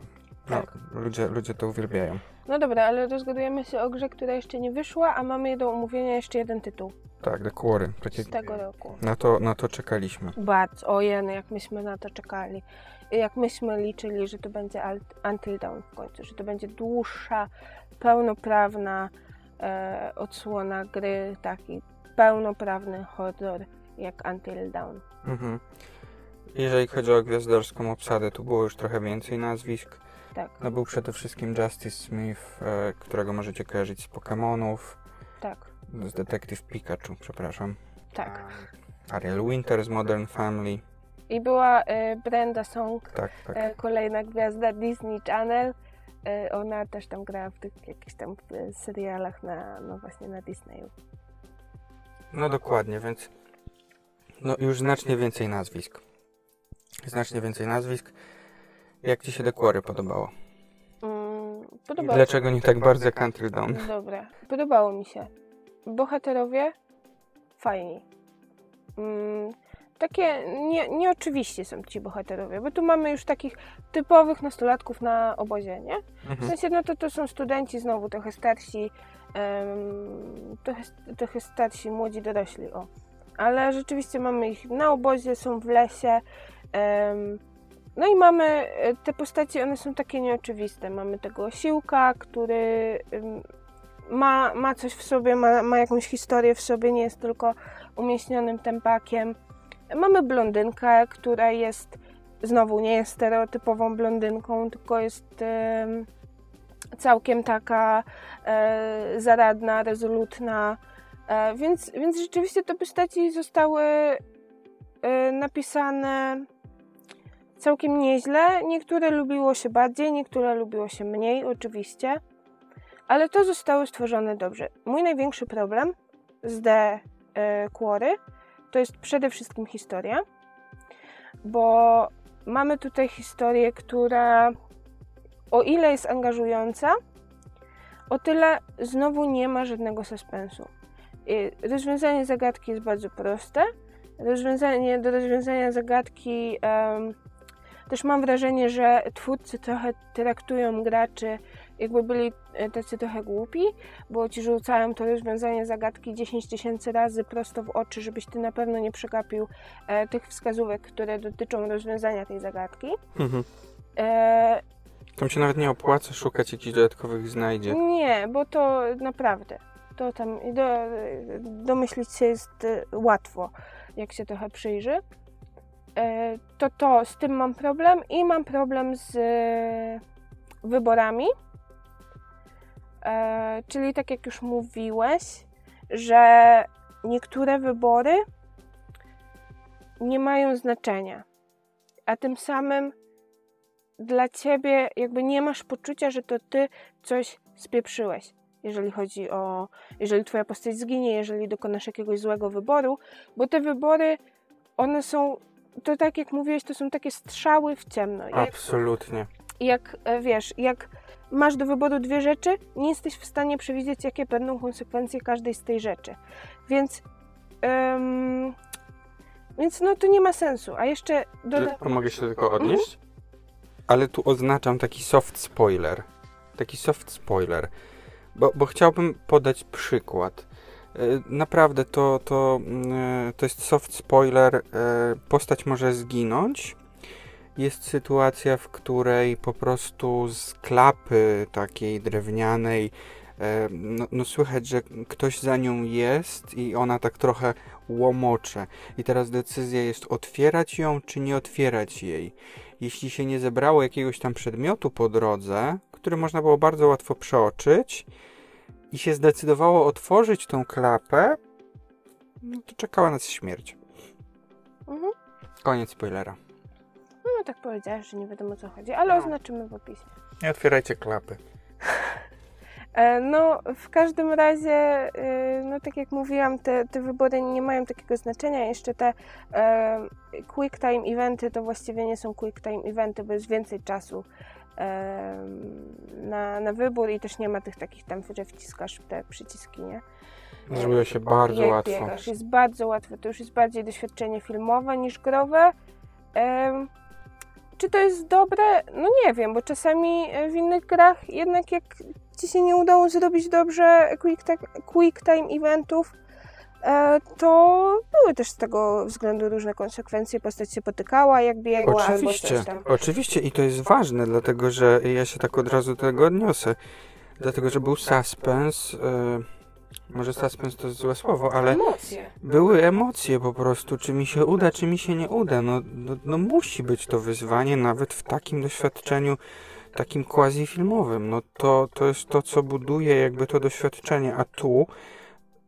no, Tak. ludzie, ludzie to uwielbiają. No dobra, ale rozgadujemy się o grze, która jeszcze nie wyszła, a mamy do omówienia jeszcze jeden tytuł Tak, The Quarry, przecież z tego roku. na to, na to czekaliśmy. Bardzo, ojej, jak myśmy na to czekali. Jak myśmy liczyli, że to będzie Until Dawn w końcu, że to będzie dłuższa, pełnoprawna e, odsłona gry, taki pełnoprawny horror jak Until Dawn. Mhm. Jeżeli chodzi o gwiazdorską obsadę, tu było już trochę więcej nazwisk. Tak, No był przede wszystkim Justice Smith, e, którego możecie kojarzyć z Pokémonów, tak, z Detective Pikachu, przepraszam. tak. Ariel Winter z Modern Family. I była e, Brenda Song, Tak, tak. e, kolejna gwiazda Disney Channel. E, ona też tam grała w tych jakichś tam serialach na, no właśnie na Disneyu. No dokładnie, więc no już znacznie więcej nazwisk. Znacznie więcej nazwisk. Jak Ci się The Quarry podobało? Mm, I podobało dlaczego nie tak bardzo jak Until Dawn? Dobra, podobało mi się. Bohaterowie fajni. Mm, takie nie, nieoczywiście są ci bohaterowie, bo tu mamy już takich typowych nastolatków na obozie, nie? W Mhm. sensie, no to, to są studenci znowu trochę starsi, em, trochę, trochę starsi, młodzi dorośli, o. Ale rzeczywiście mamy ich na obozie, są w lesie. em, no i mamy e, te postacie, one są takie nieoczywiste. Mamy tego osiłka, który ma, ma coś w sobie, ma, ma jakąś historię w sobie, nie jest tylko umieśnionym tempakiem. Mamy blondynkę, która jest, znowu nie jest stereotypową blondynką, tylko jest em, całkiem taka e, zaradna, rezolutna. E, więc, więc rzeczywiście te postaci zostały e, napisane całkiem nieźle. Niektóre lubiło się bardziej, niektóre lubiło się mniej, oczywiście. Ale to zostało stworzone dobrze. Mój największy problem z The Quarry to jest przede wszystkim historia. bo mamy tutaj historię, która o ile jest angażująca, o tyle znowu nie ma żadnego suspensu. Rozwiązanie zagadki jest bardzo proste. Rozwiązanie, do rozwiązania zagadki em, też mam wrażenie, że twórcy trochę traktują graczy, jakby byli e, tacy trochę głupi, bo ci rzucają to rozwiązanie zagadki 10 tysięcy razy prosto w oczy, żebyś ty na pewno nie przegapił e, tych wskazówek, które dotyczą rozwiązania tej zagadki. Mhm. E, Tam się nawet nie opłaca szukać jakichś dodatkowych znajdzie. Nie, bo to naprawdę. To tam do, domyślić się jest e, łatwo, jak się trochę przyjrzy. E, To to, z tym mam problem i mam problem z wyborami. E, Czyli tak jak już mówiłeś, że niektóre wybory nie mają znaczenia, a tym samym dla ciebie jakby nie masz poczucia, że to ty coś spieprzyłeś, jeżeli chodzi o, jeżeli twoja postać zginie, jeżeli dokonasz jakiegoś złego wyboru, bo te wybory, one są, to tak jak mówiłeś, to są takie strzały w ciemno. Absolutnie. Jak e, wiesz, jak masz do wyboru dwie rzeczy, nie jesteś w stanie przewidzieć, jakie będą konsekwencje każdej z tej rzeczy. Więc, więc no to nie ma sensu. A jeszcze doda- mogę się tylko odnieść? Ale tu oznaczam taki soft spoiler. Taki soft spoiler. Bo, bo chciałbym podać przykład. E, Naprawdę to, to, mm, to jest soft spoiler. E, Postać może zginąć. Jest sytuacja, w której po prostu z klapy takiej drewnianej e, no, no słychać, że ktoś za nią jest i ona tak trochę łomocze. I teraz decyzja jest otwierać ją, czy nie otwierać jej. Jeśli się nie zebrało jakiegoś tam przedmiotu po drodze, który można było bardzo łatwo przeoczyć, i się zdecydowało otworzyć tą klapę, no to czekała nas śmierć. Mhm. Koniec spoilera. No tak powiedziałeś, że nie wiadomo o co chodzi, ale No. oznaczymy w opisie. Nie otwierajcie klapy. E, No, w każdym razie, e, no tak jak mówiłam, te, te wybory nie mają takiego znaczenia. Jeszcze te e, quick time eventy to właściwie nie są quick time eventy, bo jest więcej czasu e, na, na wybór i też nie ma tych takich tam, że wciskasz te przyciski, nie? Zrobiło się bardzo jak łatwo. biegasz. Jest bardzo łatwo. To już jest bardziej doświadczenie filmowe niż growe. Em, czy to jest dobre? No nie wiem, bo czasami e, w innych grach jednak jak ci się nie udało zrobić dobrze quick, ta- quick time eventów, e, to były też z tego względu różne konsekwencje. Postać się potykała, jak biegła, albo Oczywiście, coś tam. oczywiście i to jest ważne, dlatego że ja się tak od razu do tego odniosę. Dlatego, że był suspens. e, może suspens to złe słowo, ale Emocje. były emocje po prostu, czy mi się uda, czy mi się nie uda. No, no, no musi być to wyzwanie, nawet w takim doświadczeniu, takim quasi-filmowym. No to, to jest to, co buduje jakby to doświadczenie, a tu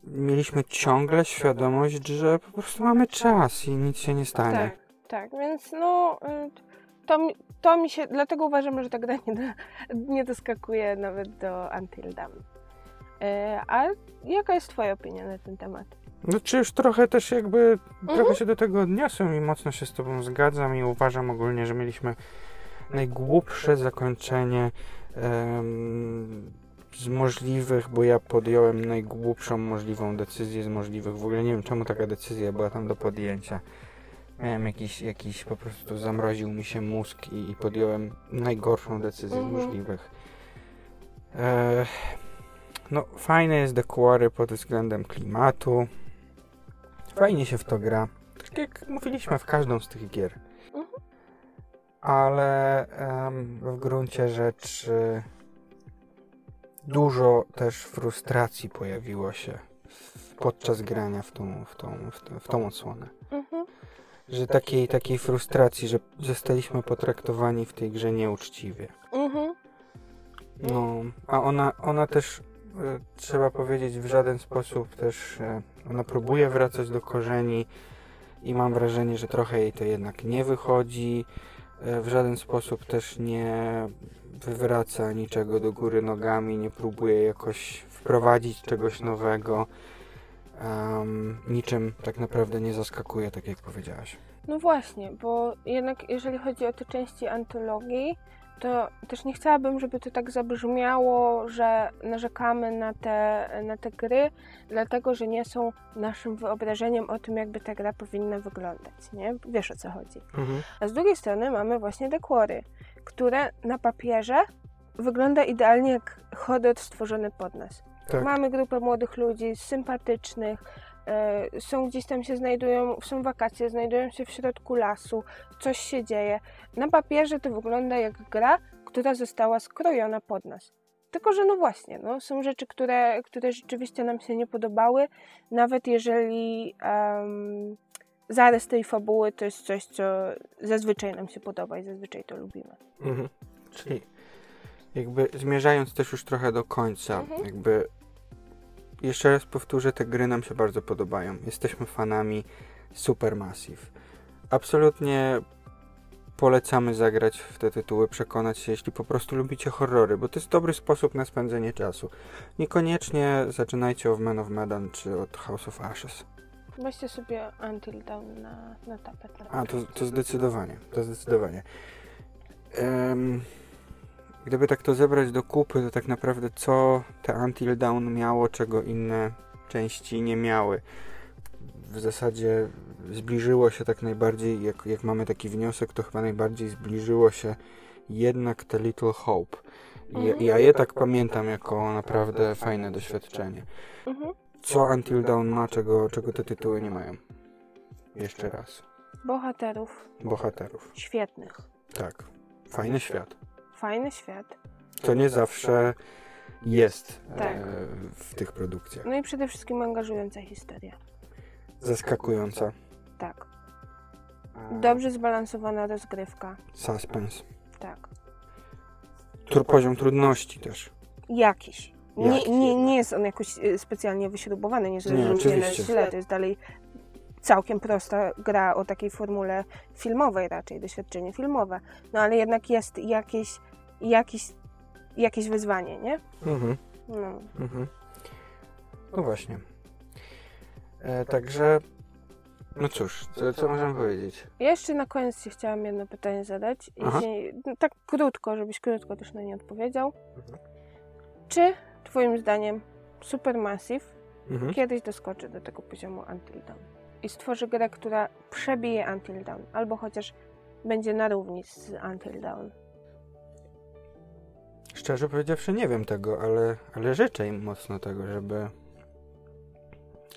mieliśmy ciągle świadomość, że po prostu mamy czas i nic się nie stanie. Tak, tak, więc no y, to, mi- to mi się, dlatego uważam, że ta gra nie, do, nie doskakuje nawet do Until Dawn. Y, A jaka jest twoja opinia na ten temat? No czy już trochę też jakby, Mhm. trochę się do tego odniosłem i mocno się z tobą zgadzam i uważam ogólnie, że mieliśmy najgłupsze zakończenie em, z możliwych, bo ja podjąłem najgłupszą możliwą decyzję z możliwych. W ogóle nie wiem czemu taka decyzja była tam do podjęcia. Miałem jakiś, jakiś po prostu zamroził mi się mózg i, i podjąłem najgorszą decyzję z Mhm. możliwych. E, no, fajne jest Quarry pod względem klimatu. Fajnie się w to gra. Tak jak mówiliśmy w każdą z tych gier. Ale em, w gruncie rzeczy dużo też frustracji pojawiło się podczas grania w tą, w tą, w tą, w tą odsłonę. Mhm. Że takiej, takiej frustracji, że zostaliśmy potraktowani w tej grze nieuczciwie. Mhm. No, a ona, ona też, trzeba powiedzieć, w żaden sposób też, e, ona próbuje wracać do korzeni i mam wrażenie, że trochę jej to jednak nie wychodzi. E, w żaden sposób też nie wywraca niczego do góry nogami, nie próbuje jakoś wprowadzić czegoś nowego. Em, niczym tak naprawdę nie zaskakuje, tak jak powiedziałaś. No właśnie, bo jednak jeżeli chodzi o te części antologii, to też nie chciałabym, żeby to tak zabrzmiało, że narzekamy na te, na te gry, dlatego że nie są naszym wyobrażeniem o tym, jakby ta gra powinna wyglądać, nie? Wiesz o co chodzi. Mhm. A z drugiej strony mamy właśnie dekory, które na papierze wygląda idealnie jak hodot stworzony pod nas. Tak. Mamy grupę młodych ludzi, sympatycznych, są gdzieś tam się znajdują, są wakacje, znajdują się w środku lasu, coś się dzieje. Na papierze to wygląda jak gra, która została skrojona pod nas. Tylko, że no właśnie, no, są rzeczy, które, które rzeczywiście nam się nie podobały, nawet jeżeli em, zarys tej fabuły to jest coś, co zazwyczaj nam się podoba i zazwyczaj to lubimy. Mhm. Czyli jakby zmierzając też już trochę do końca, Mhm. jakby jeszcze raz powtórzę, te gry nam się bardzo podobają. Jesteśmy fanami Supermassive. Absolutnie polecamy zagrać w te tytuły, przekonać się, jeśli po prostu lubicie horrory, bo to jest dobry sposób na spędzenie czasu. Niekoniecznie zaczynajcie od Man of Medan czy od House of Ashes. Weźcie sobie Until Dawn na, na tapet. Na A, to, to zdecydowanie, to zdecydowanie. Em, gdyby tak to zebrać do kupy, to tak naprawdę co te Until Dawn miało, czego inne części nie miały. W zasadzie zbliżyło się tak najbardziej, jak, jak mamy taki wniosek, to chyba najbardziej zbliżyło się jednak te Little Hope. I, Mhm. ja je tak pamiętam jako naprawdę fajne doświadczenie. Mhm. Co Until Dawn ma, czego, czego te tytuły nie mają? Jeszcze raz. Bohaterów Bohaterów. świetnych. Tak. Fajny świat. Fajny świat. To nie zawsze jest Tak. e, w tych produkcjach. No i przede wszystkim angażująca historia. Zaskakująca. Tak. Dobrze zbalansowana rozgrywka. Suspense. Tak. Tr- poziom trudności też. Jakiś. Nie, Jakiś nie, nie jest on jakoś e, specjalnie wyśrubowany, nie oczywiście. źle. To jest dalej całkiem prosta gra o takiej formule filmowej raczej, doświadczenie filmowe. No ale jednak jest jakieś, jakieś, jakieś wyzwanie, nie? Mhm. No. Mhm. No właśnie. E, także, no cóż, co, co możemy powiedzieć? Ja jeszcze na koniec ci chciałam jedno pytanie zadać. Jeśli, no, tak krótko, żebyś krótko też na nie odpowiedział. Mhm. Czy twoim zdaniem Supermassive Mhm. kiedyś doskoczy do tego poziomu Until Dawn i stworzy grę, która przebije Until Dawn, albo chociaż będzie na równi z Until Dawn? Szczerze powiedziawszy, nie wiem tego, ale, ale życzę im mocno tego, żeby,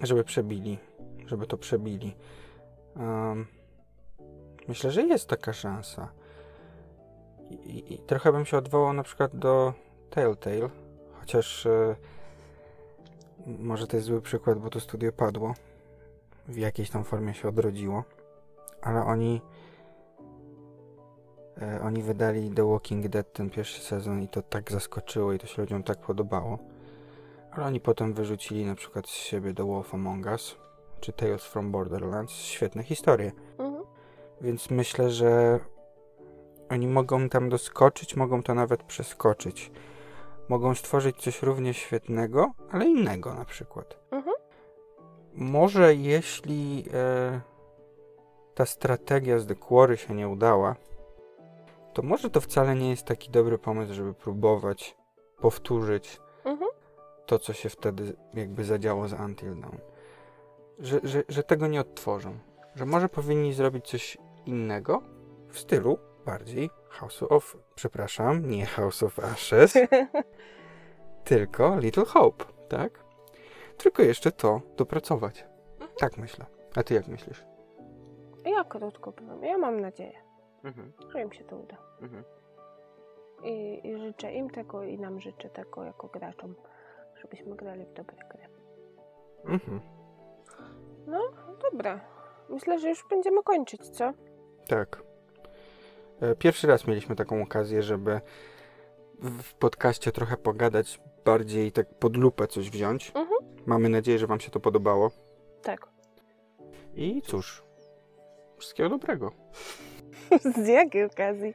żeby przebili, żeby to przebili. Um, myślę, że jest taka szansa. I, i, trochę bym się odwołał na przykład do Telltale, chociaż e, może to jest zły przykład, bo to studio padło. W jakiejś tam formie się odrodziło. Ale oni oni wydali The Walking Dead ten pierwszy sezon i to tak zaskoczyło i to się ludziom tak podobało. Ale oni potem wyrzucili na przykład z siebie The Wolf Among Us czy Tales from Borderlands. Świetne historie. Mhm. Więc myślę, że oni mogą tam doskoczyć, mogą to nawet przeskoczyć. Mogą stworzyć coś równie świetnego, ale innego na przykład. Mhm. Może jeśli e, ta strategia z The Quarry się nie udała, to może to wcale nie jest taki dobry pomysł, żeby próbować powtórzyć Mhm. to, co się wtedy jakby zadziało z Until Dawn. Że, że, że tego nie odtworzą. Że może powinni zrobić coś innego w stylu bardziej House of... Przepraszam, nie House of Ashes, tylko Little Hope, tak? Tylko jeszcze to dopracować. Tak myślę. A ty jak myślisz? Ja krótko powiem. Ja mam nadzieję, Mhm, że im się to uda. mhm. I, I życzę im tego i nam życzę tego jako graczom, żebyśmy grali w dobre gry. Mhm. No, dobra. Myślę, że już będziemy kończyć, co? Tak. E, Pierwszy raz mieliśmy taką okazję, żeby w w podcaście trochę pogadać, bardziej tak pod lupę coś wziąć. Mhm. Mamy nadzieję, że Wam się to podobało. Tak. I cóż, wszystkiego dobrego. Z jakiej okazji?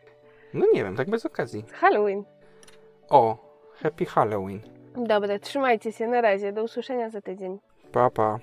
No nie wiem, tak bez okazji. Halloween. O, Happy Halloween. Dobra, trzymajcie się, na razie. Do usłyszenia za tydzień. Pa, pa.